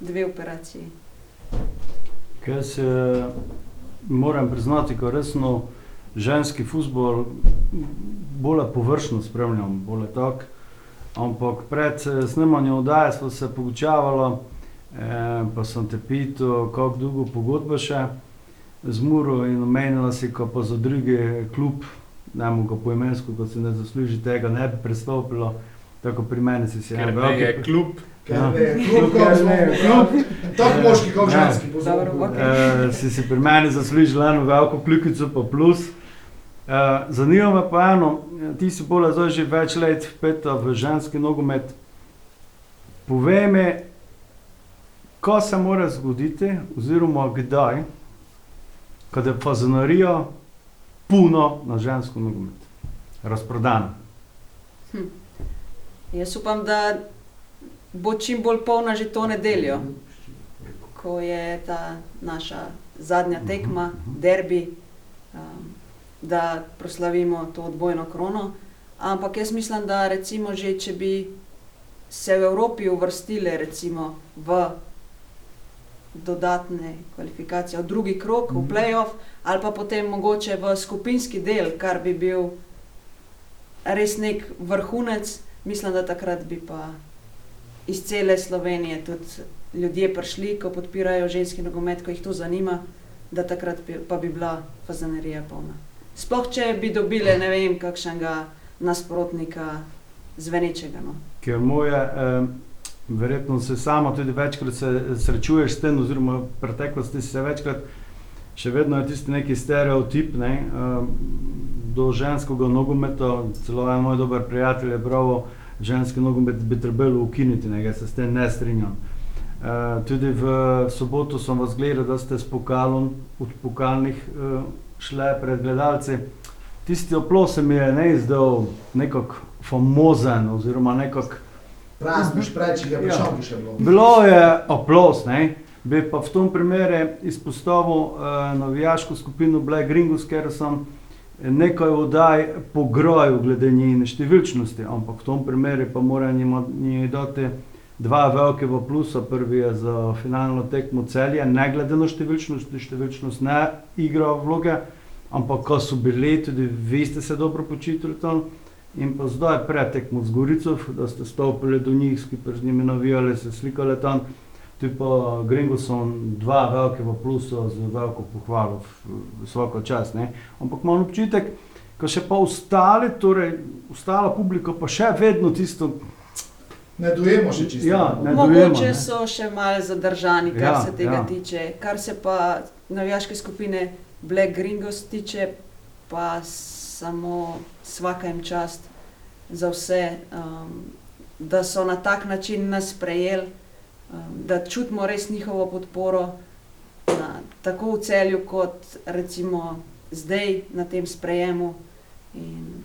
dve operaciji. Ker se moram priznati, ko resno ženski futbol bolj površno spremljam, bolj tak. Ampak pred eh, snemanjem oddaje smo se pogučavali, eh, pa sem te pital, kako dolgo pogodba še z Muro in omenila si, ko pa za drugi klub, ne mogo po imensko, ko se ne zasluži tega, ne bi prestopilo, tako pri meni si si Ker en je veliki klub. Ker Ja. klub, Ker tako moški, kot Ja. ženski, pozor. okej. Uh, si si pri meni zaslužil eno veliko kljukico, pa plus. Uh, zanima me pa eno, ti si bolj zdaj že več let vpeta v ženski nogomet. Povej mi, ko se mora zgoditi, oziroma kdaj, kad je fazonarija puno na žensko nogomet, razprodana. Jaz upam, da bo čim bolj polna že to nedeljo, ko je ta naša zadnja tekma, derbi, um, da proslavimo to odbojno krono. Ampak jaz mislim, da recimo že, če bi se v Evropi uvrstile recimo v dodatne kvalifikacije, v drugi krok, v Mhm. playoff, ali pa potem mogoče v skupinski del, kar bi bil res nek vrhunec, mislim, da takrat bi pa iz cele Slovenije tudi ljudje prišli, ko podpirajo ženski nogomet, ko jih to zanima, da takrat bi, pa bi bila fazanerija polna. Sploh če bi dobile, ne vem, kakšnega nasprotnika zvenečega. No. Ker moje, eh, verjetno se sama tudi večkrat se srečuješ s tem, oziroma v preteklosti si se večkrat, še vedno je tisti neki stereotip ne, eh, do ženskega nogometa. Celo en moj dober prijatelj je prav, ženski nogomet bi trebalo ukiniti, ne, jaz se s tem ne strinjam. Uh, tudi v soboto sem vas gledal, da ste s pokalom od pokalnih uh, šle pred gledalci. Tisti oplos se mi je ne izdal nekako famozen oziroma nekako Prazniš preč, je Ja. prišel bi še bilo. Bilo je aplos, ne? bi pa v tom primeru izpostavil uh, navijaško skupino Black Gringos, ker sem nekaj oddaj pogrojil glede njene številčnosti, ampak v tom primeru pa njima njej dati dva velike v plusa. Prvi je za finalno tekmo celje, ne glede na številčnost, številčnost ne igra vloge, ampak ko so bili, tudi vi ste se dobro počutili tam. In pa zdaj pretekmo z Gorico, da ste stopili do njih, skupaj z njimi navijali, se slikali tam. Tu pa Gringo so dva velike v plusu z veliko pohvalo, v- vsako čas. Ne? Ampak imam občutek, ko še pa ostali, torej ostala publika pa še vedno tisto, Ne dojemo še čisto. Ja, ne. Mogoče dojemo, ne. so še malo zadržani, kar Ja, se tega ja. tiče. Kar se pa navijaške skupine Black Gringos tiče, pa samo svaka jim čast za vse, um, da so na tak način nas sprejeli, um, da čutimo res njihovo podporo, na, tako v celju, kot recimo zdaj na tem sprejemu. In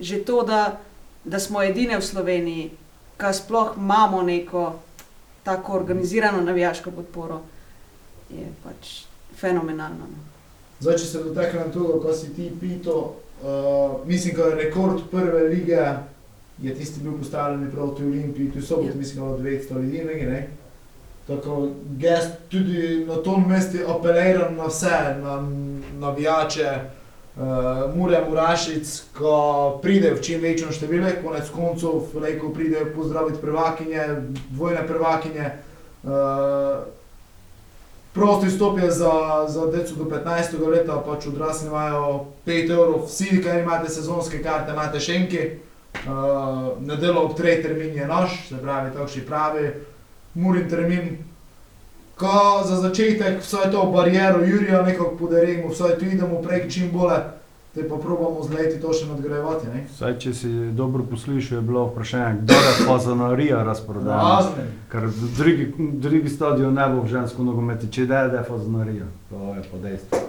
že to, da, da smo edine v Sloveniji, ki sploh imamo neko tako organizirano navijaško podporo, je pač fenomenalno. Zdaj, če se dotaknem tega, ko si ti pito, uh, mislim, da je rekord prve lige, je tisti bil postavljen proti Olimpiji, tu so bili, mislim, da 900 ljudi, nekaj, ne? Tako, gest tudi na tom mestu apeliram na vse, na navijače, uh, Mure, Murašic, ko pridejo v čim večjem številu, konec koncev, rekel, pridejo pozdraviti prvakinje, dvojne prvakinje. Uh, Prosti vstop je za, za deco do 15. leta, pač odrasli imajo 5 evrov, vsi, ki imate sezonske karte, imate šenki. Uh, Nedelo ob 3 termin je naš, se pravi, takšni pravi, murin termin. Ko za začetek vse to bariero Jurija nekako podarimo, vse to idemo prek čim bolje, te pa probamo z leti to še nadgrajevati. ne. Saj, če si dobro poslušal, je bilo vprašanje, kdo je fazonarija razprodana. Razne. Ker drugi, drugi stadion ne bo v žensko nogometu, če da je fazonarija. To je pa dejstvo.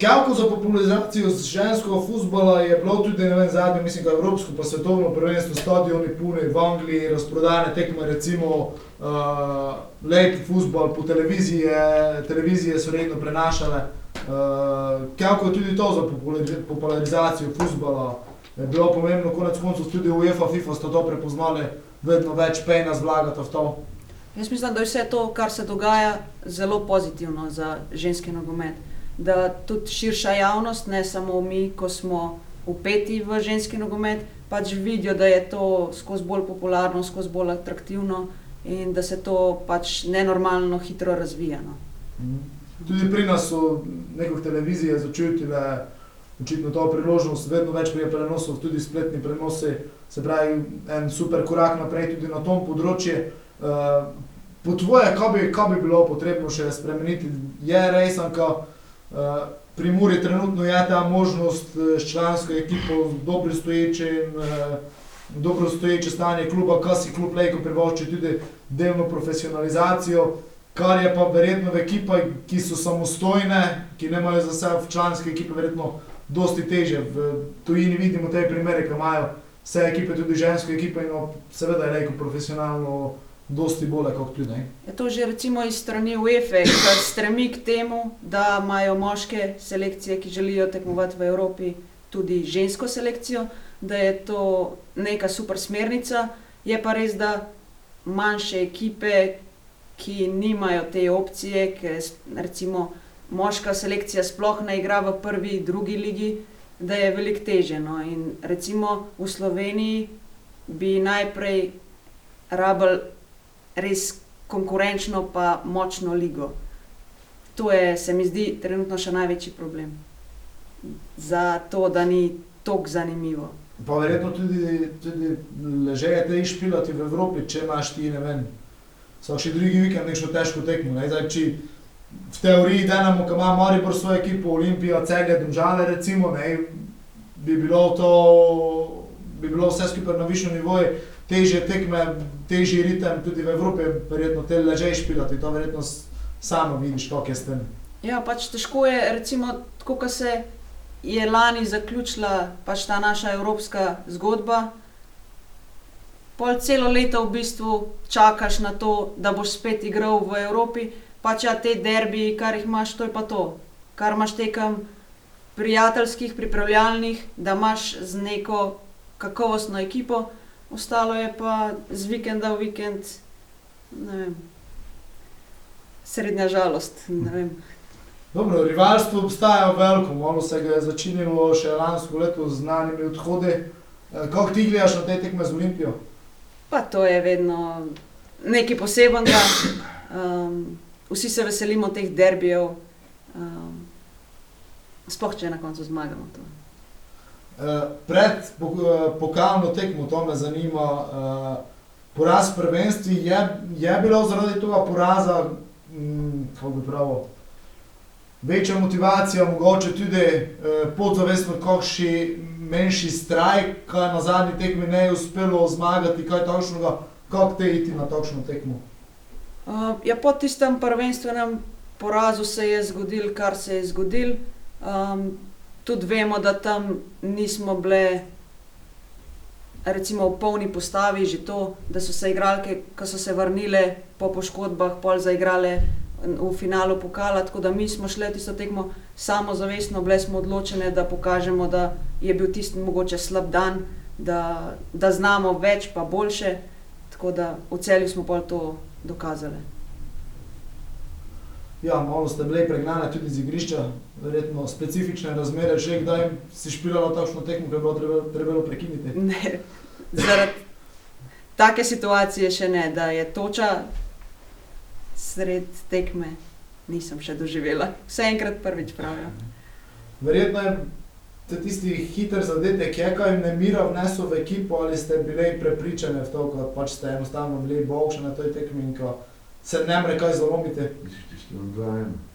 Kako za popularizacijo ženskega futbola je bilo tudi ne vem, zadnje, mislim, da evropsko, pa svetovno prvenstvo, stadioni puni v Angliji, razprodane tekme, recimo uh, lep futbol po televiziji, televizije so redno prenašale. Uh, kako je tudi to za populari- popularizacijo futbola, je bilo pomembno, konec koncev tudi UEFA, FIFA sta to prepoznali, vedno več pejna zlagata v to. Jaz mislim, da je vse to, kar se dogaja, zelo pozitivno za ženski nogomet. Da tudi širša javnost, ne samo mi, ko smo upeti v ženski nogomet, pač vidijo, da je to skozi bolj popularno, skozi bolj atraktivno in da se to pač nenormalno hitro razvija. No. Tudi pri nas so nekaj televizije začutile očitno to priložnost, vedno več prije prenosov, tudi spletni prenosi, se pravi en super korak naprej tudi na tom področju. Uh, po tvoje, kaj bi, kaj bi bilo potrebno še spremeniti? Je res, da uh, pri Muri trenutno je ta možnost eh, s člansko ekipo, dobro stoječe in uh, dobro stoječe stanje kluba, kaj si klub lejko privošči tudi delno profesionalizacijo, kar je pa verjetno v ekipah, ki so samostojne, ki nemajo za sebe članske ekipe, verjetno dosti teže. V tujini vidimo te primere, ki imajo vse ekipe, tudi ženske ekipe, in no, seveda je lejko profesionalno dosti bolje kot tu. Ne? Je to že recimo iz strani UEFA, ki stremi k temu, da imajo moške selekcije, ki želijo tekmovati v Evropi, tudi žensko selekcijo, da je to neka super smernica. Je pa res, da manjše ekipe, ki nimajo te opcije, ker recimo moška selekcija sploh ne igra v prvi, drugi ligi, da je veliko teže. No. In recimo v Sloveniji bi najprej rabili res konkurenčno, pa močno ligo. To je, se mi zdi, trenutno še največji problem. Za to, da ni tako zanimivo. Pa verjetno tudi, tudi ležeje te išpilati v Evropi, če imaš ti, ne vem, vsak še drugi vikend nekaj težko tekmo. Ne? Zdaj, če v teoriji denamo, ko ima Maribor svojo ekipo, Olimpijo, Cegle, Domžale recimo, ne, bi bilo to, bi bilo vse skupaj na višjem nivoju, težje tekme, težji ritem tudi v Evropi, verjetno te ležeje špilati, to verjetno samo vidiš, kako je s tem. Ja, pač težko je, recimo, tako kot se je lani zaključila pač ta naša evropska zgodba. Pol celo leto v bistvu čakaš na to, da boš spet igral v Evropi, pač ja, te derbi, kar jih imaš, to je pa to. Kar imaš tekem prijateljskih, pripravljalnih, da imaš z neko kakovostno ekipo, ostalo je pa z vikenda v vikend, ne vem, srednja žalost. Ne vem. Dobro, rivalstvo obstaja veliko, malo se ga je začinilo še lansko leto z znanimi odhodi. Eh, Kako ti gledaš na te tekme z Olimpijo? Pa to je vedno nekaj posebenega. Um, vsi se veselimo teh derbijev, um, sploh če na koncu zmagamo. To. Eh, Pred eh, pokalno tekmo, to me zanima, eh, poraz v prvenstvi, je, je bilo zaradi tega poraza, mm, kako bi pravil, večja motivacija, mogoče tudi eh, podzavestno kakšni menjši strajk, kaj na zadnji tekmi ne je uspelo zmagati, kaj takšnega, kako te iti na takšno tekmo. Uh, ja, po tistem prvenstvenem porazu se je zgodil, kar se je zgodil. Um, tudi vemo, da tam nismo bile recimo, v polni postavi, že to, da so se igralke, ki so se vrnile po poškodbah, pol zaigrale v finalu pokala. Tako da mi smo šli tisto tekmo samozavestno, bile smo odločene, da pokažemo, da je bil tisti mogoče slab dan, da, da znamo več, pa boljše. Tako da v celju smo pol to dokazali. Ja, malo ste bili pregnani tudi z igrišča, verjetno specifične razmere, že kdaj si špilala takšno tekmo, ki je bilo treba, trebalo prekiniti. Ne, zaradi take situacije še ne, da je toča sred tekme, nisem še doživela. Vse enkrat prvič pravijo. Verjetno je te tisti hiter zadetek, je kaj nemira vnesel v ekipo ali ste bili prepričani v to, da pač ste enostavno bili boljši na toj tekmi in ko se ne more kaj zalomiti.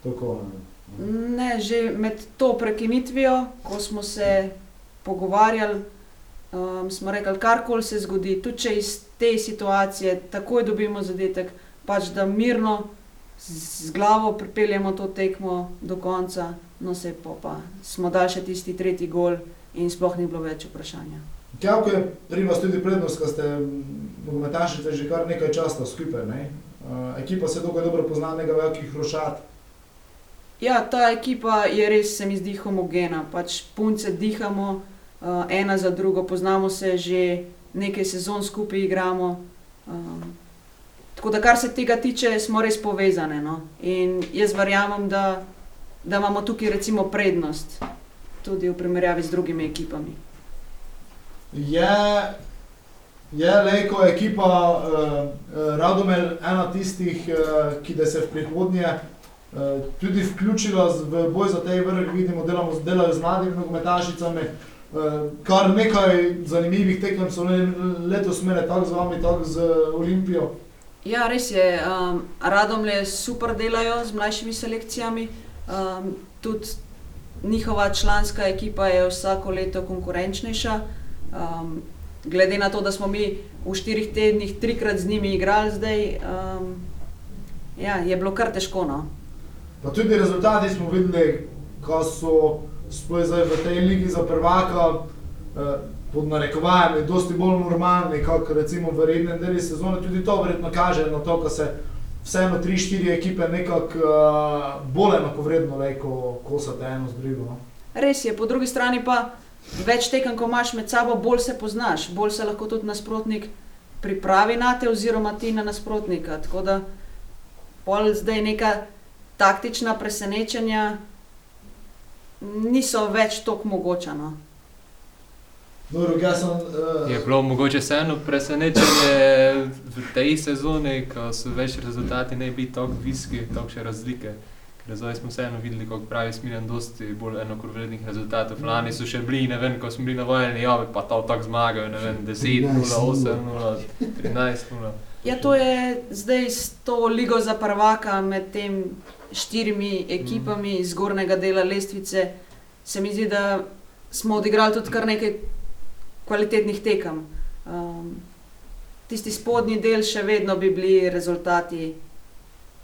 Tako, Ne, že med to prekinitvijo, ko smo se pogovarjali, um, smo rekli, karkoli se zgodi, tudi če iz te situacije takoj dobimo zadetek, pač da mirno z z glavo pripeljemo to tekmo do konca, no se pa, pa smo dali še tisti tretji gol in sploh ni bilo več vprašanja. Kako je pri vas tudi prednost, ko ste nogometašice že kar nekaj časa skupaj, ne? Uh, ekipa se dokaj dobro pozna, nekaj velikih rošat. Ja, ta ekipa je res, se mi zdi, homogena. Pač punce dihamo uh, ena za drugo, poznamo se že nekaj sezon skupaj igramo. Um, tako da, kar se tega tiče, smo res povezane. No? In jaz verjamem, da, da imamo tukaj recimo prednost, tudi v primerjavi z drugimi ekipami. Je, je Lejko ekipa uh, Radomel ena tistih, uh, ki da se v prihodnje uh, tudi vključila z, v boj za te vrh, vidimo, delamo, delajo z mladimi nogometašicami. Uh, kar nekaj zanimivih tekem so le, letos imeli, tako z vami, tako z Olimpijo. Ja, res je. Um, Radomlje super delajo z mlajšimi selekcijami. Um, tudi njihova članska ekipa je vsako leto konkurenčnejša. Um, glede na to, da smo mi v štirih tednih trikrat z njimi igrali, zdaj um, ja, je bilo kar težko. No? Pa tudi rezultati smo videli, ko so sploh zdaj v tej ligi za prvaka. Eh, pod narekovajem je dosti bolj normalni, kot recimo v rednem delu sezone. Tudi to verjetno kaže na to, da se vseeno tri, štiri ekipe nekako uh, bolj enakovredno leko kosate eno z drugo. No. Res je, po drugi strani pa več tekem, ko imaš med sabo, bolj se poznaš, bolj se lahko tudi nasprotnik pripravi na te, oziroma ti na nasprotnika. Tako da pol zdaj neka taktična presenečenja niso več tako mogoča. No. Dobro, sem, uh, Je bilo mogoče vseeno presenečenje v tej sezoni, ko so več rezultati ne bi tako visoki, tako še razlike. Ker zdaj smo vseeno videli, kako pravi Smiljan, dosti bolj enakovrednih rezultatov. Lani so še bili, ne vem, ko smo bili na vojni, ja, pa to tako zmagajo, ne vem, 10, 0, 8, 0, 13, 0. Ja, to je zdaj s to ligo za prvaka med tem štirimi ekipami iz zgornjega dela lestvice. Se mi zdi, da smo odigrali tudi kar nekaj kvalitetnih tekem. Um, tisti spodnji del še vedno bi bili rezultati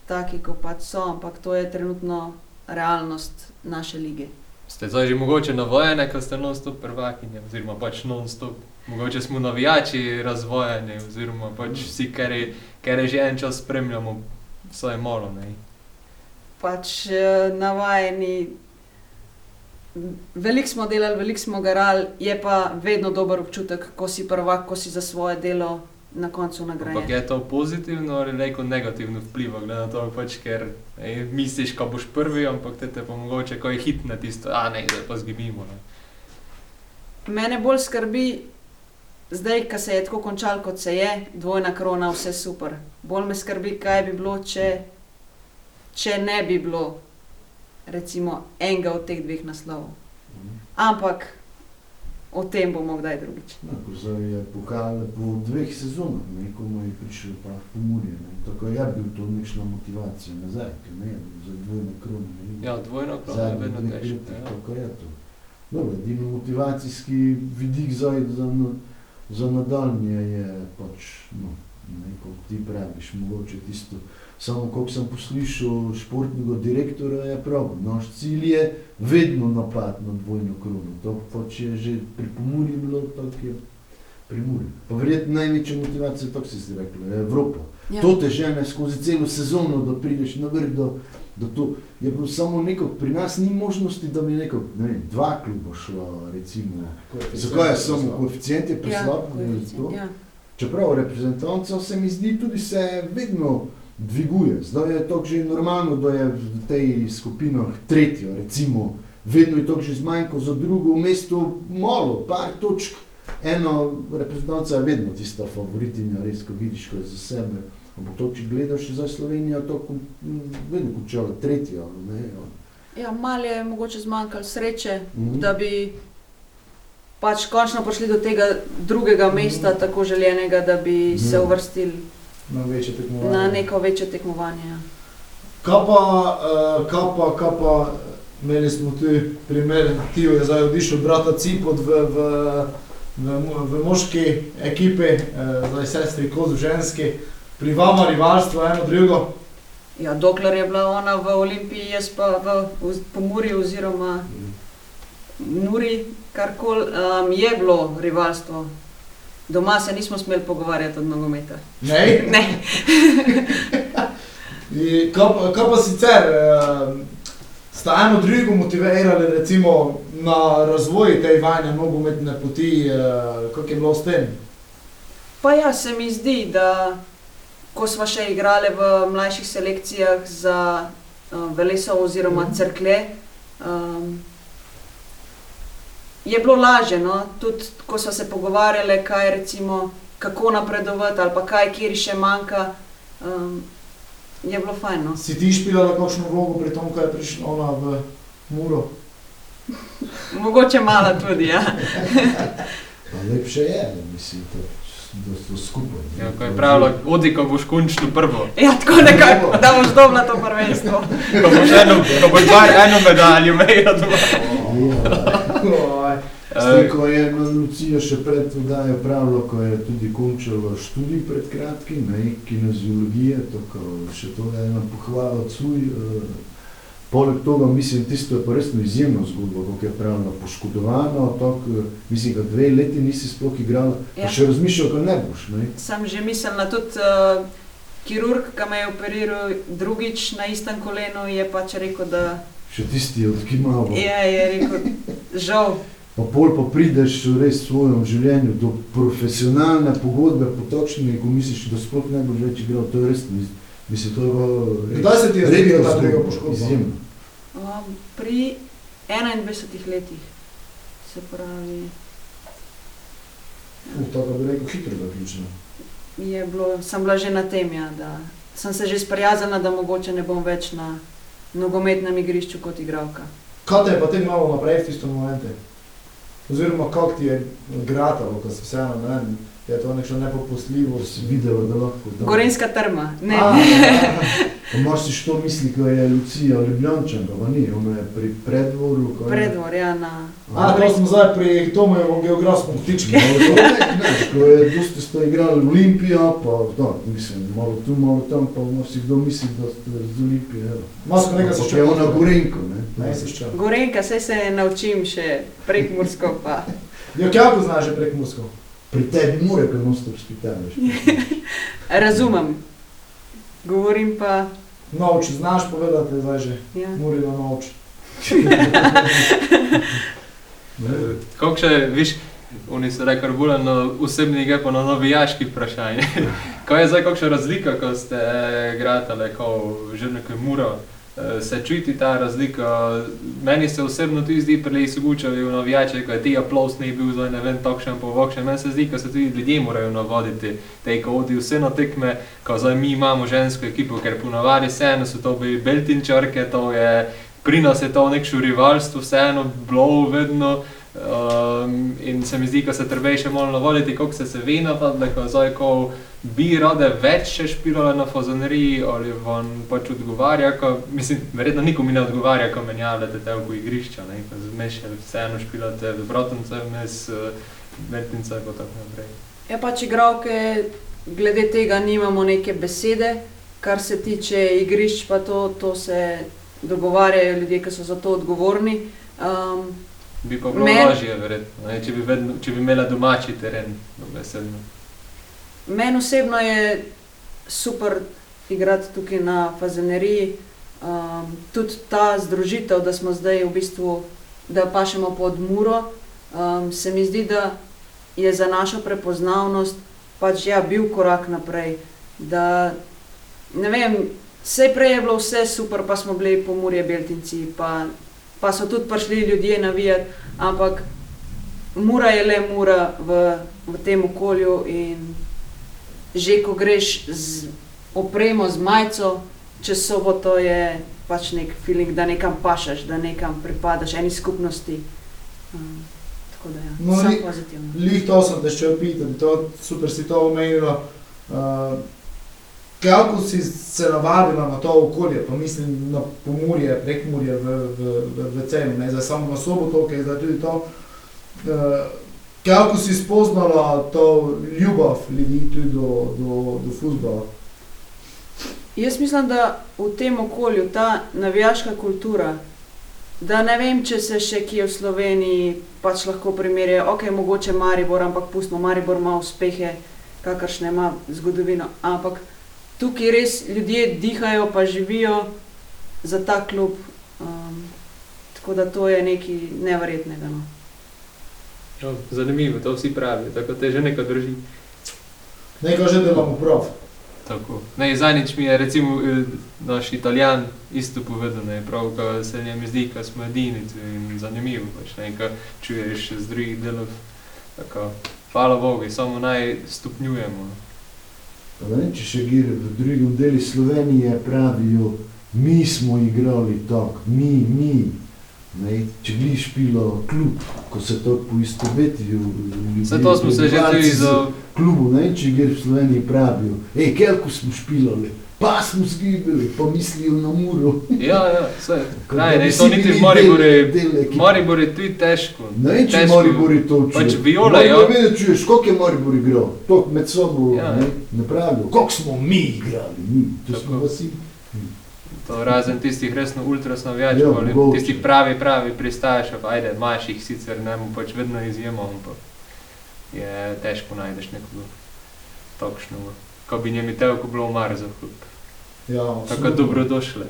taki, kot pač so, ampak to je trenutno realnost naše lige. Ste zdaj že mogoče navojeni, ko ste non-stop prvakinje, oziroma pač non-stop. Mogoče smo navijači razvojeni, oziroma pač vsi, kar je, kar je že en čas spremljamo, vsaj malo. Ne? Pač uh, navajeni Veliko smo delali, veliko smo garali, je pa vedno dober občutek, ko si prvak, ko si za svoje delo na koncu nagrajen. Ampak je to pozitivno ali neko negativno vpliva, glede na to, pač, ker ej, misliš, ko boš prvi, ampak te, te pa mogoče, ko je hit na tisto, a ne, da pa zgibimo. Ne. Mene bolj skrbi, zdaj, ko se je tako končal, kot se je, dvojna krona, vse super. Bolj me skrbi, kaj bi bilo, če, če ne bi bilo recimo enega od teh dveh naslovov. Ampak o tem bomo kdaj drugič. No, zdaj je pokal po dveh sezonah, nekomu je prišel pa pomurje. Ne. Tako je bil to nekšna motivacija nazaj, ker ne, za dvojno krono. Ne. Ja, dvojno krono je vedno težko. Ja. Tako je to. Dobro, edino motivacijski vidik zdaj za, za nadaljnje je pač, no, ne, kot ti praviš, mogoče tisto, Samo, ko sem poslušal športnega direktorja, je prav. Naš cilj je vedno napad na dvojno krono. To pač je že pri pomorju bilo, tako je pri morju. Pa verjetno največja motivacija, tako si rekel, je Evropa. Ja. To te žene skozi celo sezono, da prideš na vrh, da, da to je bilo samo neko, pri nas ni možnosti, da bi neko, ne vem, dva kluba šla, recimo. Zakaj je samo koeficient je preslab? Ja, ja. Čeprav reprezentanca se mi zdi tudi se vedno dviguje. Zdaj je to že normalno, da je v tej skupinah tretjo, recimo, vedno je to že zmanjko za drugo, v mestu malo, par točk. Eno reprezentanca je vedno tista favoritinja, res, ko vidiš, ko je za sebe. Ampak to, če gledaš za Slovenijo, to vedno končalo tretjo. Ne, ja, malo je mogoče zmanjkalo sreče, mm -hmm. da bi pač končno prišli do tega drugega mesta, mm -hmm. tako željenega, da bi mm -hmm. se uvrstili na večje tekmovanje. Na neko večje tekmovanje. Ja. Kaj pa, uh, kaj pa, kaj pa, imeli smo tu primer, ti je zdaj odišel, brata Cipot v, v, v, v moški ekipi, uh, zdaj sestri Kozu ženski, pri vama rivalstvo eno drugo. Ja, dokler je bila ona v Olimpiji, jaz pa v, v Pomuri oziroma Nuri, karkoli, um, je bilo rivalstvo. Doma se nismo smeli pogovarjati od nogometa. Ne. ne. kaj, kaj pa sicer, uh, sta eno drugo motivirali recimo na razvoj te vajne nogometne poti, uh, kako je bilo s tem? Pa ja, se mi zdi, da ko smo še igrali v mlajših selekcijah za uh, Veleso oziroma Crkle, um, je bilo lažje. No? Tudi ko smo se pogovarjali, kaj recimo, kako napredovati ali pa kaj, kjer še manjka, um, je bilo fajn. No? Si ti špilala kakšno vlogo pri tom, ko je prišla ona v Muro? Mogoče malo tudi. Ja. Lepše je, mislim, to, da so skupaj. Ja, ko je pravilo, odi, ko boš končno prvo. ja, tako nekako, da boš dobila to prvenstvo. Ko boš eno, ko boš bar eno medaljo imel doma. Oj, Zdaj, ko je Lucija še pred vdajo pravila, ko je tudi končala študij pred kratkim, ne, kineziologije, to ko še to je ena pohvala cuj. Uh, poleg toga, mislim, tisto je pa resno izjemno zgodbo, kako je pravila poškodovana, tok, eh, mislim, da dve leti nisi sploh igrala, Ja. pa še razmišljal, da ne boš, ne. Sem že mislila, tudi uh, kirurg, ki me je operiral drugič na istem kolenu, je pač rekel, da Še tisti odkimavo. je, je rekel, žal. Pa pol pa prideš res v svojem življenju do profesionalne pogodbe, potočne, ko misliš, da sploh ne boš več igral, to je res, mis- mislim, to je bilo res- Kdaj se ti je zgodila ta druga poškodba? Izjemno. Um, pri 21 letih, se pravi, Uh, to bi rekel hitro zaključeno. je bilo, sem bila že na tem, ja, da sem se že sprijaznila, da mogoče ne bom več na nogometnem igrišču kot igralka. Kaj te je pa te malo naprej v tistem momentu? Oziroma, kako ti je gratalo, ko si vseeno, ne vem, je to nekšno nepopustljivost. si videla, da lahko. Da. Gorenska trma, ne. A, Pa imaš si što misli, ko je Lucija Ljubljančanka, pa ni, ona je pri predvoru. je- Predvor, ja, na. a, to smo zdaj pri Tomojevom geografskem ptičku. No, to ne, ne, ko je dosti sto igrali Olimpija, pa da, mislim, malo tu, malo tam, pa si kdo misli, da ste z Olimpije, evo. Masko nekaj se Pa še je ona Gorenko, ne. Ne, se še. Gorenka, saj se naučim še prek Mursko, pa Ja, kako znaš že prek Mursko? Pri tebi more, ker non stop spitavaš. razumem. Govorim pa, Novč, znaš povedati zdaj že? ja. Murino novč. Kako še, viš, oni so rekli, bolj na osebnih, pa na navijaških vprašanjih. Kaj je zdaj, kakšna razlika, ko ste gratali, ko že nekaj muro? Eh, Se čuti ta razlika? Meni se osebno tudi zdi, prej so gučali v navijače, ko je ti aplaus ne bil zdaj ne vem, takšen povokšen. Meni se zdi, ko se tudi ljudje morajo navoditi, te, ko odijo vse na tekme, ko zdaj mi imamo žensko ekipo, ker ponavadi vseeno so to bili beltinčarke, to je pri nas je to nekšno rivalstvo, vseeno bilo vedno. Um, in se mi zdi, da se treba še malo navoditi, kako se se ve navadile, ko zdaj, ko bi rade več še špilale na fazoneriji ali vam pač odgovarja, ko, mislim, verjetno nikomu ne odgovarja, ko menjavate te v igrišča, ne, ko zmešali vseeno špilate z bratovcem, z vertincem in tako naprej. Ja, pač igralke, glede tega nimamo neke besede, kar se tiče igrišč, pa to, to se dogovarjajo ljudje, ki so za to odgovorni. Um, Bi pa bilo Men- lažje, verjetno, ne, če, bi vedno, če bi imela domači teren, dobesedno. Meni osebno je super igrati tukaj na Fazeneriji. Um, tudi ta združitev, da smo zdaj v bistvu, da pašemo pod Muro, um, se mi zdi, da je za našo prepoznavnost pač ja, bil korak naprej. Da, ne vem, vse prej je bilo vse super, pa smo bili pomorje Beltinci, pa, pa so tudi prišli ljudje navijati, ampak Mura je le Mura v, v tem okolju in že ko greš z opremo, z majico, čez soboto je pač nek feeling, da nekam pašaš, da nekam pripadaš, eni skupnosti. Um, tako da ja, No, samo pozitivno. Lih to sem te še pitati, to super si to omenila. Uh, kako si se navadila na to okolje, pa mislim na pomorje, prekmorje v, v, v, v cenu, ne zdaj samo na soboto, ki je zdaj tudi to. Uh, kako si spoznala to ljubav ljudi tudi do, do, do futbola? Jaz mislim, da v tem okolju ta navijaška kultura, da ne vem, če se še kje v Sloveniji pač lahko primerja, ok, mogoče Maribor, ampak pustimo, Maribor ima uspehe, kakršne ima zgodovino, ampak tukaj res ljudje dihajo, pa živijo za ta klub. Um, Tako da to je nekaj neverjetnega. No. Ja, zanimivo, to vsi pravijo, tako te že nekaj drži. Nekaj že delamo prav. Tako. Ne, zadnjič mi je recimo eh, naš italijan isto povedal, ne, prav, ko se njemu zdi, ko smo edini in zanimivo, pač, ne, ko čuješ z drugih delov, tako, hvala Bogu, samo naj stopnjujemo. no. Pa ne, če še gre v drugem delu Slovenije, pravijo, mi smo igrali tako, mi, mi. Ne, če gledaš pilo klub, ko se to poistovetijo ljudje. Saj to smo se že tudi za... klubu, ne, če gre v Sloveniji, pravijo, hej, kelko smo špilali, pa smo zgibali, pa mislijo na muro. Ja, ja, vse. Kot Ne, ne, to niti v Mariboru. Maribor je tudi težko. Ne če Težko- Maribor je to učil. Pač Viola, ja. Maribor vedno čuješ, koliko je Maribor igral, to med sabo Ja. ne, ne pravijo. Koliko smo mi igrali, mi, to Tako. smo vsi. To razen tistih resno ultras navijačev, Ja, ali mogoče. tistih pravi, pravi pristajašev, ajde, imaš jih sicer, ne mu pač vedno izjemo, ampak je težko najdeš nekoga takšnega. Ko bi njemi tevko bilo mar za klub. Ja, Tako dobrodošle.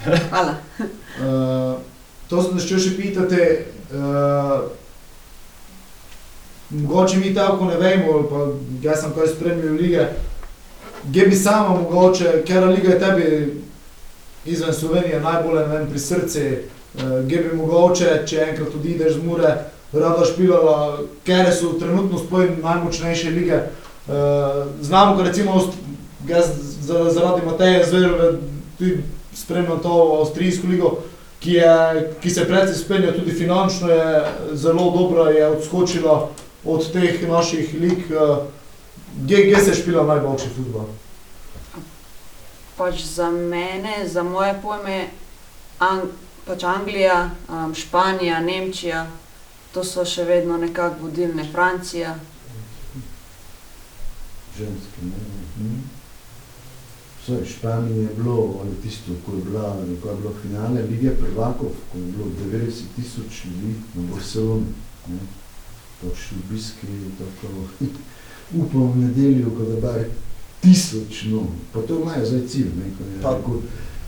Hvala. Uh, to sem začel še pitati. Uh, mogoče mi tako ne vemo, ali pa jaz sem kaj spremljal lige. Gdje bi sama mogoče, ker liga je tebi izven Slovenije najbolj vem, pri srcu, uh, gdje bi mogoče, če enkrat odideš z Mure, rada špilala, ker so trenutno sploh najmočnejše lige. Uh, znamo, ko recimo jaz za- zaradi Mateja Zverove tudi spremljam to avstrijsko ligo, ki, je, ki se predvsej spenja tudi finančno, je zelo dobra, je odskočila od teh naših lig. eh, Kje, kje se špila najboljši futbol? Pač za mene, za moje pojme, Ang pač Anglija, um, Španija, Nemčija, to so še vedno nekako vodilne, Francija. Ženske, ne. Vse, Španiji je bilo, ali tisto, ko je, bila, ko je bilo finale Lige prvakov, ko je bilo 90 tisoč ljudi na Barceloni. Ne. Pač obiski, tako, upam v nedeljo, ko da bar tisoč, no, pa to imajo zdaj cilj, ne, ko je, tako,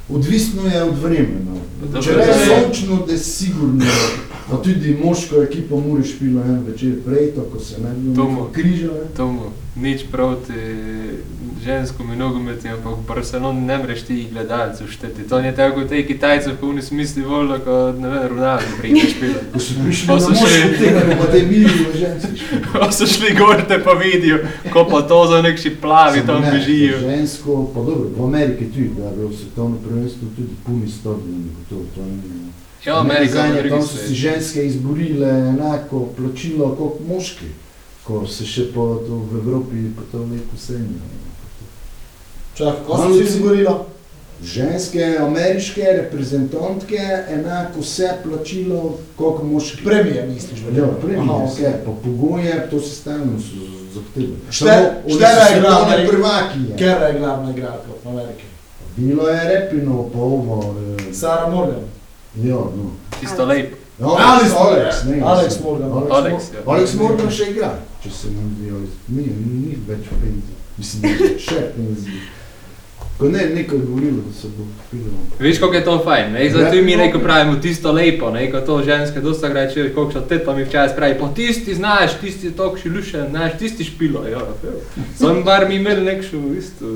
odvisno je od vremena. Pa Če dobro, je sončno, da je sigurno, pa tudi moško ekipo moraš pila en večer prej, tako se ne bi Tomo. križal. Nič proti ženskom in nogometu, ampak v Barceloni ne mreš ti gledalcev šteti. To ni tako kot te Kitajce, v oni smisli voljo, kot ne vem, Ronaldo prideš pila. Ko so prišli šli- tega, pa da je videli v ženci. Ko so šli gor, te pa vidijo, ko pa to za nekši plavi tam bežijo. Žensko, pa dobro, v Ameriki tudi, da je bilo svetovno prvenstvo tudi puni stadioni, to, to ni. Ja, Amerika Nenazadnje, je tam drugi so si svet. ženske izborile enako plačilo kot moški, ko se še po, to v Evropi po to lepo senijo. Čak, ko si si izgorila? Ženske, ameriške reprezentantke, enako vse plačilo kot moški. Premije misliš? Ja, premije, Aha, vse, pa pogoje, to se stalno so zahtevali. Šte- štera so je svetovne ne? prvakinje. Kera je glavna igralka v Ameriki? Bilo je repino, pa ovo. eh, Sara Morgan. Ja, no. Tisto lepo. Alex, Alex Alex, ne, Alex. Morgan. Alex, Alex, Alex, ja. Alex Morgan še igra, če se mi zdijo. Ni, ni več penzi. Mislim, da je še penzi. Ko ne, nekaj je govorilo, da se bo pilo. Veš, kako je to fajn, ne? Zdaj Ja. mi neko pravimo tisto lepo, ne? Ko to ženske dosta krat če koliko še teta mi včasih pravi, pa tisti znaš, tisti je tako šilušen, znaš, tisti špilo, ja, ja. Sam bar mi imeli nekšo isto,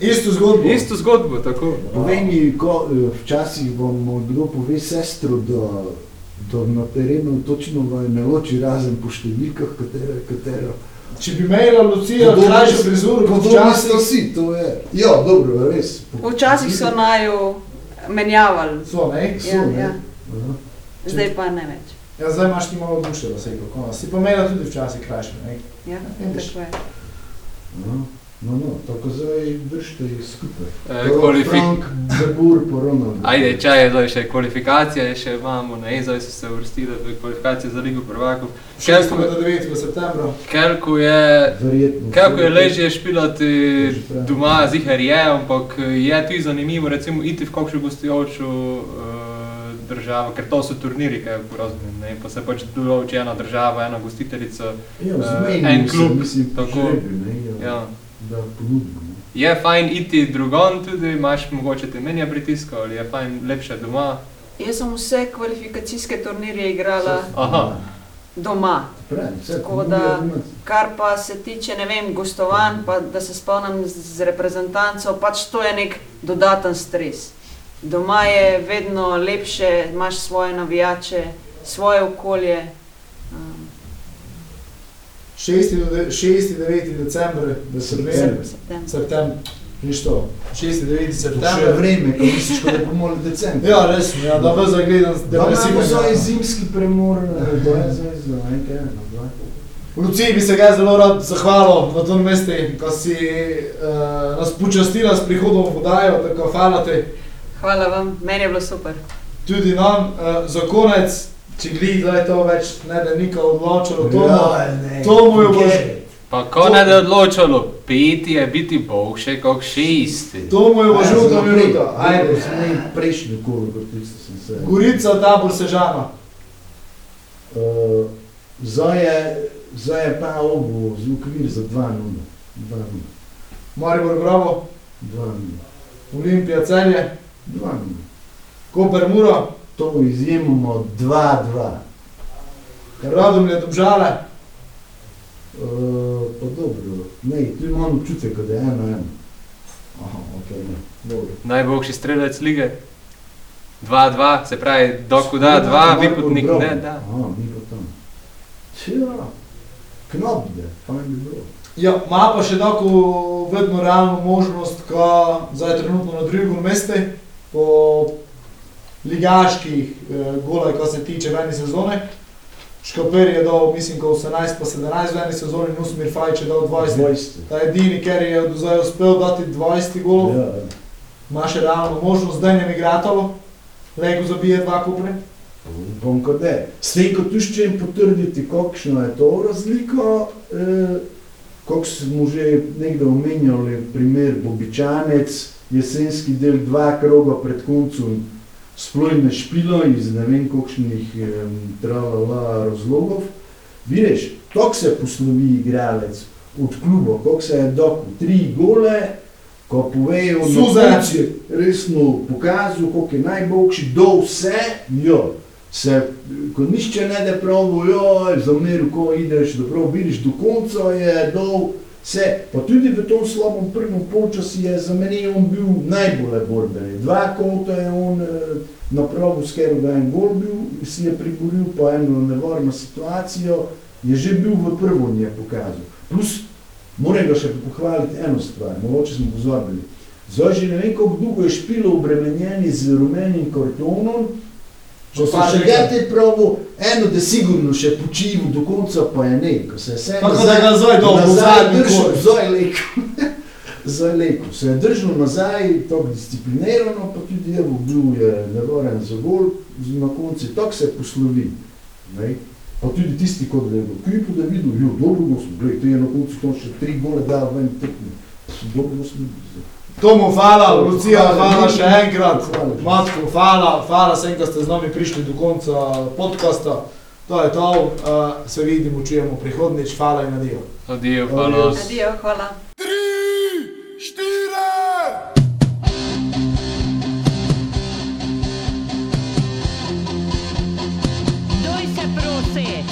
Isto zgodbo. isto zgodbo, tako. Povej mi, ko eh, včasih vam kdo pove sestro, da, da na terenu točno ne loči razen po številkah, katera je katera. Če bi imela Lucija krajšo frizuro, kot včasih, vsi, to je. Ja, dobro, res. Včasih so naju menjavali, so, ne? So, ja, ne? ja. Aha. zdaj pa ne več. Ja, zdaj imaš ti malo duše, da se je kako. Si pa imela tudi včasih krajše, ne? Ja, Vidiš. tako je. Aha. No, no, tako zdaj držite jih skupaj. E, To kvalifik... Frank, Zabur, pa Ronald. Ajde, čaj je zdaj še kvalifikacije, še imamo, ne, zdaj so se uvrstili v kvalifikacije za Ligo prvakov. 6. do 9. septembra. Kelko je, Verjetno. kako je ležje špilati doma, zihar je, ampak je tudi zanimivo, recimo, iti v kakšno gostujočo uh, državo, ker to so turniri, kaj je porazumem, ne, pa se pač določi ena država, ena gostiteljica, Ja, Eh, zmenijo en se, klub, mislim, tako. žrebi, ne, ja, ja. Da ponudimo. Je fajn iti drugon tudi, imaš mogoče te menja pritiska, ali je fajn lepše doma. Jaz sem vse kvalifikacijske turnirje igrala Aha. doma. Pravi, Tako da-. Kar pa se tiče, ne vem, gostovanj, pa da se spomnim z z reprezentanco, pač to je nek dodaten stres. Doma je vedno lepše, imaš svoje navijače, svoje okolje. Um, 6. do de- 6. 9. december, da se September. vrnem. september. September. Nič to. 6. 9. To še je september. vreme, ko misliš, ko je pomol decembr. Ja, res, ja, da bo zagledan Da imamo zimski premor, to je zdaj za nekaj. V Luciji bi se ga zelo rad zahvalil na tom mestu, ko si uh, nas počastila s prihodom v vodajo, tako hvala ti. Hvala vam, meni je bilo super. Tudi nam, uh, za konec, če gledi, da je to več ne da nika odločilo, to ja, ne, to mu je okej. bož- Pa ko ne da odločalo, peti je biti boljše kot šesti. to mu je žuta naprej. minuta. Ajde. Sem imel prejšnji kolo, kot tisto sem se. Gorica, tabor Sežana. Uh, zdaj je, zdaj je pa obu z ukvir za 2-0. 2-0. Maribor Bravo, 2-0. Olimpija Celje, 2-0. Koper Muro, To izjemamo 2-2. Radomlje Dobžale, Uh, pa dobro, ne, tu imam občutek, da je eno eno. Aha, ok, ne, dobro. Najboljši strelec lige. 2-2, se pravi, dokuda 2, Maribor Vipotnik Bravo. ne, da. Aha, mi pa tam. Tja, knobde, fajn bi bilo. Ja, ima pa še tako vedno realno možnost, ko zdaj je trenutno na drugem mestu, po ligaških eh, golaj, ko se tiče v eni sezone. Škoper je dal, mislim, ko 18 pa 17 v eni sezoni, Nusmir Fajč je dal 20. 20. Ta edini, ker je do zdaj uspel dati 20 golov, Ja, ima še realno možnost, zdaj ne igratalo, Lego zabije dva kupne. Upam, kot da je. Zdaj, ko tu še jim potrditi, kakšno je to razliko, eh, kako smo že nekdo omenjali, primer Bobičanec, jesenski del dva kroga pred koncem, splojne špilo iz ne vem kakšnih eh, tralala razlogov. Vidiš, tako se poslovi igralec od kluba, kako se je dokul, tri gole, ko povejo, koncu je resno pokazal, koliko je najboljši, do vse, jo. Se, ko nišče ne da pravi, joj, zameru, ko ideš, da prav vidiš, do konca je dol, vse. Pa tudi v tom slabem prvem polčasu je za mene on bil najbolj borben. Dva kota je on eh, napravil, skoro da je en gol bil, si je priboril pa eno nevarno situacijo, je že bil v prvo nje pokazal. Plus, moram ga še pohvaliti eno stvar, mogoče smo pozabili. Zdaj že ne vem, kako dolgo je špilo obremenjeni z rumenim kartonom, Če so še gete pravo, eno, da sigurno še počivo do konca, pa je ne, ko se je vse Tako da ga zdaj dol, v zadnji držal, zdaj leko. zdaj leko. Se je držal nazaj, tako disciplinirano, pa tudi evo, bil je nevaren za gol, na koncu tako se poslovi. Ne? Pa tudi tisti, kot da je v kripu, da je videl, jo, dobro smo, gledaj, to je na koncu to še tri gole dal ven tekme. Dobro smo. Tomu hvala, Lucija, hvala še enkrat. Matko, hvala, hvala vsem, ki ste z nami prišli do konca podcasta. To je to, uh, se vidimo, čujemo prihodnič, hvala in adijo. Adijo, hvala. Adijo, hvala. Doj se prosi!